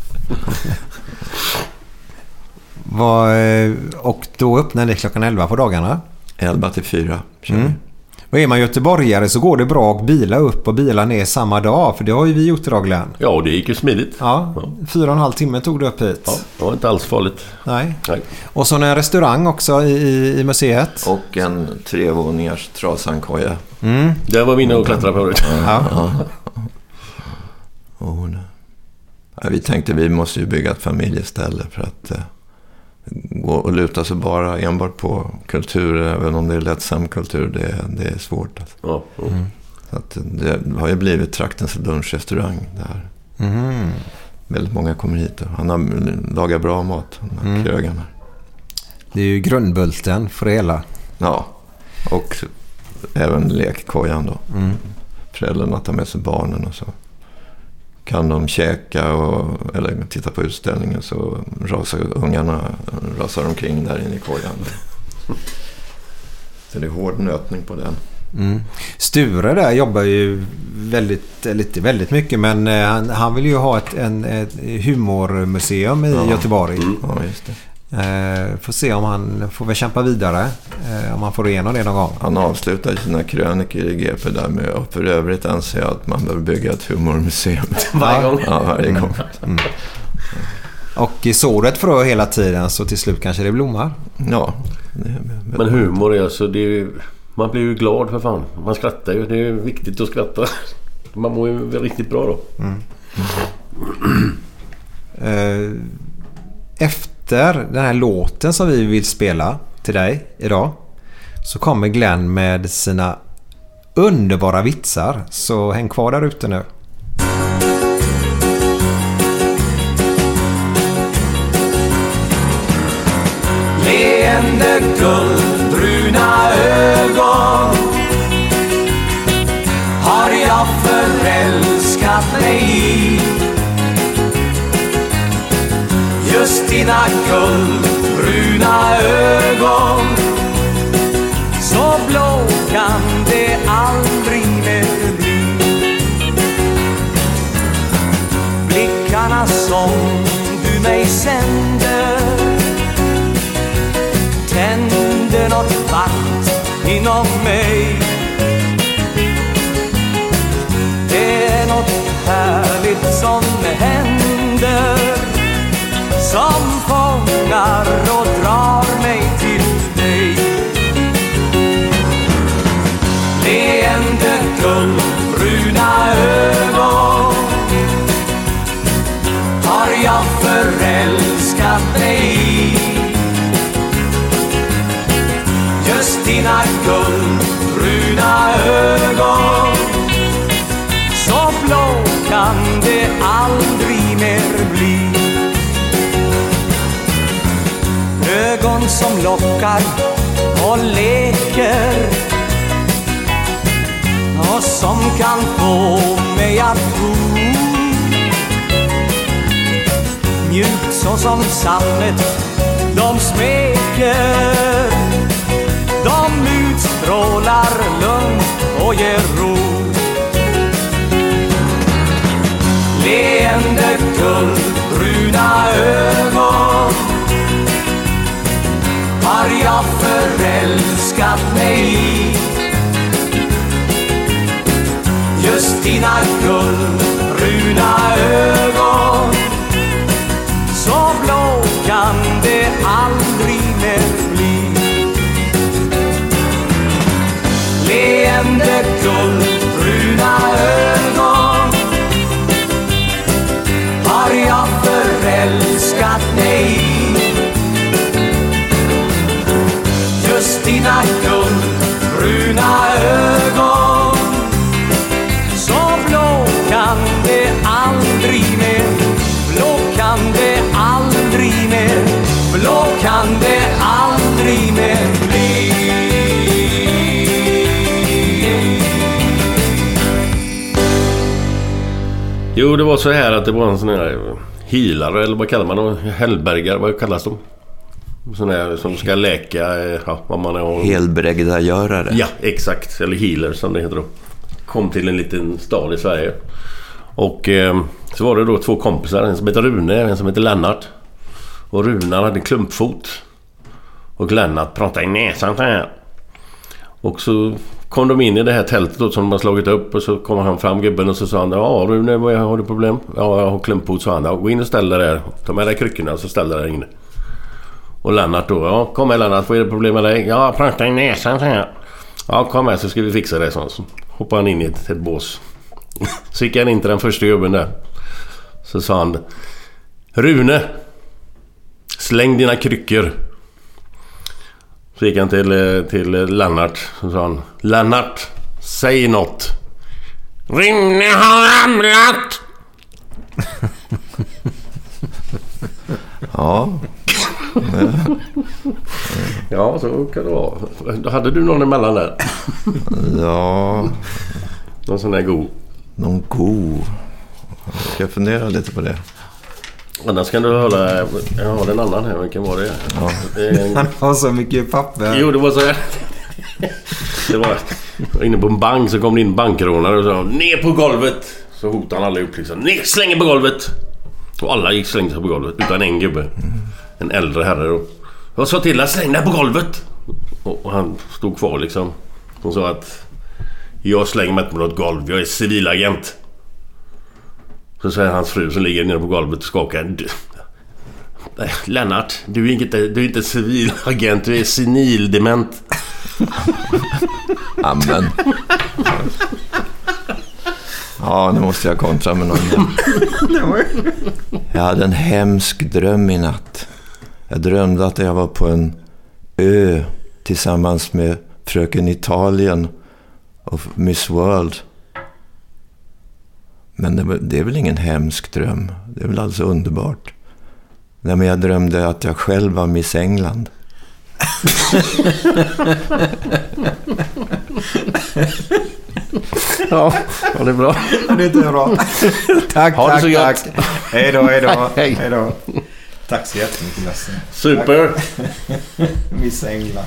Eh, och då öppnar ni klockan 11 på dagarna? 11 till 4 kör Mm. Och är man göteborgare så går det bra att bila upp och bila ner samma dag. För det har ju vi gjort idag Glenn. Ja, det gick ju smidigt. Ja, fyra och en halv timme tog det upp hit. Ja, det var inte alls farligt. Nej. Nej. Och så en restaurang också i, i, i museet. Och en trevåningars trasankoja. Mm. Där var vi inne och klättrade förut. Ja. Och, ja, vi tänkte vi måste ju bygga ett familjeställe för att eh, gå och luta sig bara enbart på kultur, även om det är lättsam kultur, det, det är svårt. Alltså. Ja, ja. Mm. Så att det har ju blivit traktens lunchrestaurang där. Mhm. Väldigt många kommer hit och han har lagat bra mat, den här Mm. här. Det är ju grundbulten för det hela. Ja, och även lekkojan då. Mm. Föräldrarna tar med sig barnen och så kan de käka och, eller titta på utställningen så rasar ungarna rasar omkring där inne i kojan. Så det är hård nötning på den. Mm. Sture där jobbar ju väldigt, eller inte väldigt mycket men eh, han, han vill ju ha ett, en, ett humormuseum i Ja. Göteborg. Ja, just det. Eh, får se om han får väl kämpa vidare. Eh, om han får igenom det någon gång. Han avslutar sina krönikor i GP där med och för övrigt anser jag att man behöver bygga ett humormuseum. Varje gång? Ja, varje gång. Mm. Och i såret frö hela tiden så till slut kanske det blommar. Ja. Det, Men humor är alltså... Det är ju, man blir ju glad för fan. Man skrattar ju. Det är ju viktigt att skratta. Man mår ju riktigt bra då. Eh, efter den här låten som vi vill spela till dig idag så kommer Glenn med sina underbara vitsar. Så häng kvar där ute nu. Leende guldbruna ögon har jag förälskat mig i Just dina guldbruna ögon. Mig Just dina guldbruna ögon. Så blå kan det aldrig mer bli. Ögon som lockar och leker. Och som kan få mig att tro. Mjukt såsom sammet de smeker De utstrålar lugn och ger ro. Leende guldbruna ögon. Har jag förälskat mig i? Just dina guldbruna ögon. Leende Jo, det var så här att det var en sån här healare eller vad kallar man dem? Hellbergare, vad kallas de? Sån här som ska läka, eh, ja, vad man är. Helbrägdagörare. Ja, exakt. Eller healer som det heter då. Kom till en liten stad i Sverige. Och eh, så var det då två kompisar. En som heter Rune och en som heter Lennart. Och Rune hade klumpfot. Och Lennart pratade i näsan så här. Och så kom de in i det här tältet då som de har slagit upp och så kom han fram gubben och så sa han Ja Rune, vad har du problem? Ja, jag har klumpfot sa han. Ja, gå in och ställ dig där. Ta med dig kryckorna och så ställ dig där inne. Och Lennart då. Ja, kom med Lennart. Vad är det problem med dig? Ja, jag pratar i näsan så här. Ja, kom med så ska vi fixa det. Så, så hoppade han in i ett, ett bås. Så gick han in till den första gubben där. Så sa han Rune! Släng dina kryckor. Så gick han till, eh, till Lennart. Så sa han Lennart! Säg något! Rune har ramlat! Ja. Ja, så kan det vara. Hade du någon emellan där? Ja. Någon sån där god? Någon god? Jag ska fundera lite på det. Annars kan du hålla... Jag har en annan här. Vilken var det? Ja. Det en- Han har så mycket papper. Jo, det var så här. Det var... Jag var inne på en bank så kom det in bankrånare och sa ner på golvet. Så hotade han allihop liksom. Ner, slänger på golvet. Och alla gick slängde sig på golvet utan en gubbe. En äldre herre då. Jag sa till honom släng dig på golvet. Och och han stod kvar liksom. Och sa att jag slänger mig inte på något golv. Jag är civilagent. Så säger hans fru som ligger nere på golvet och skakar. "Du- Lennart, du är inte, du är inte civilagent. Du är senildement. Amen. Ja, nu måste jag kontra med någon. Jag hade en hemsk dröm i natt. Jag drömde att jag var på en ö tillsammans med Fröken Italien och Miss World. Men det, var- det är väl ingen hemsk dröm? Det är väl alldeles underbart? Nej, men jag drömde att jag själv var Miss England. Ja, ja det är bra. Det är bra. tack, Ha det tack, så gott. tack. Hej då, hej då. Hej. hej då. Tack så jättemycket Lasse. Super. Miss England.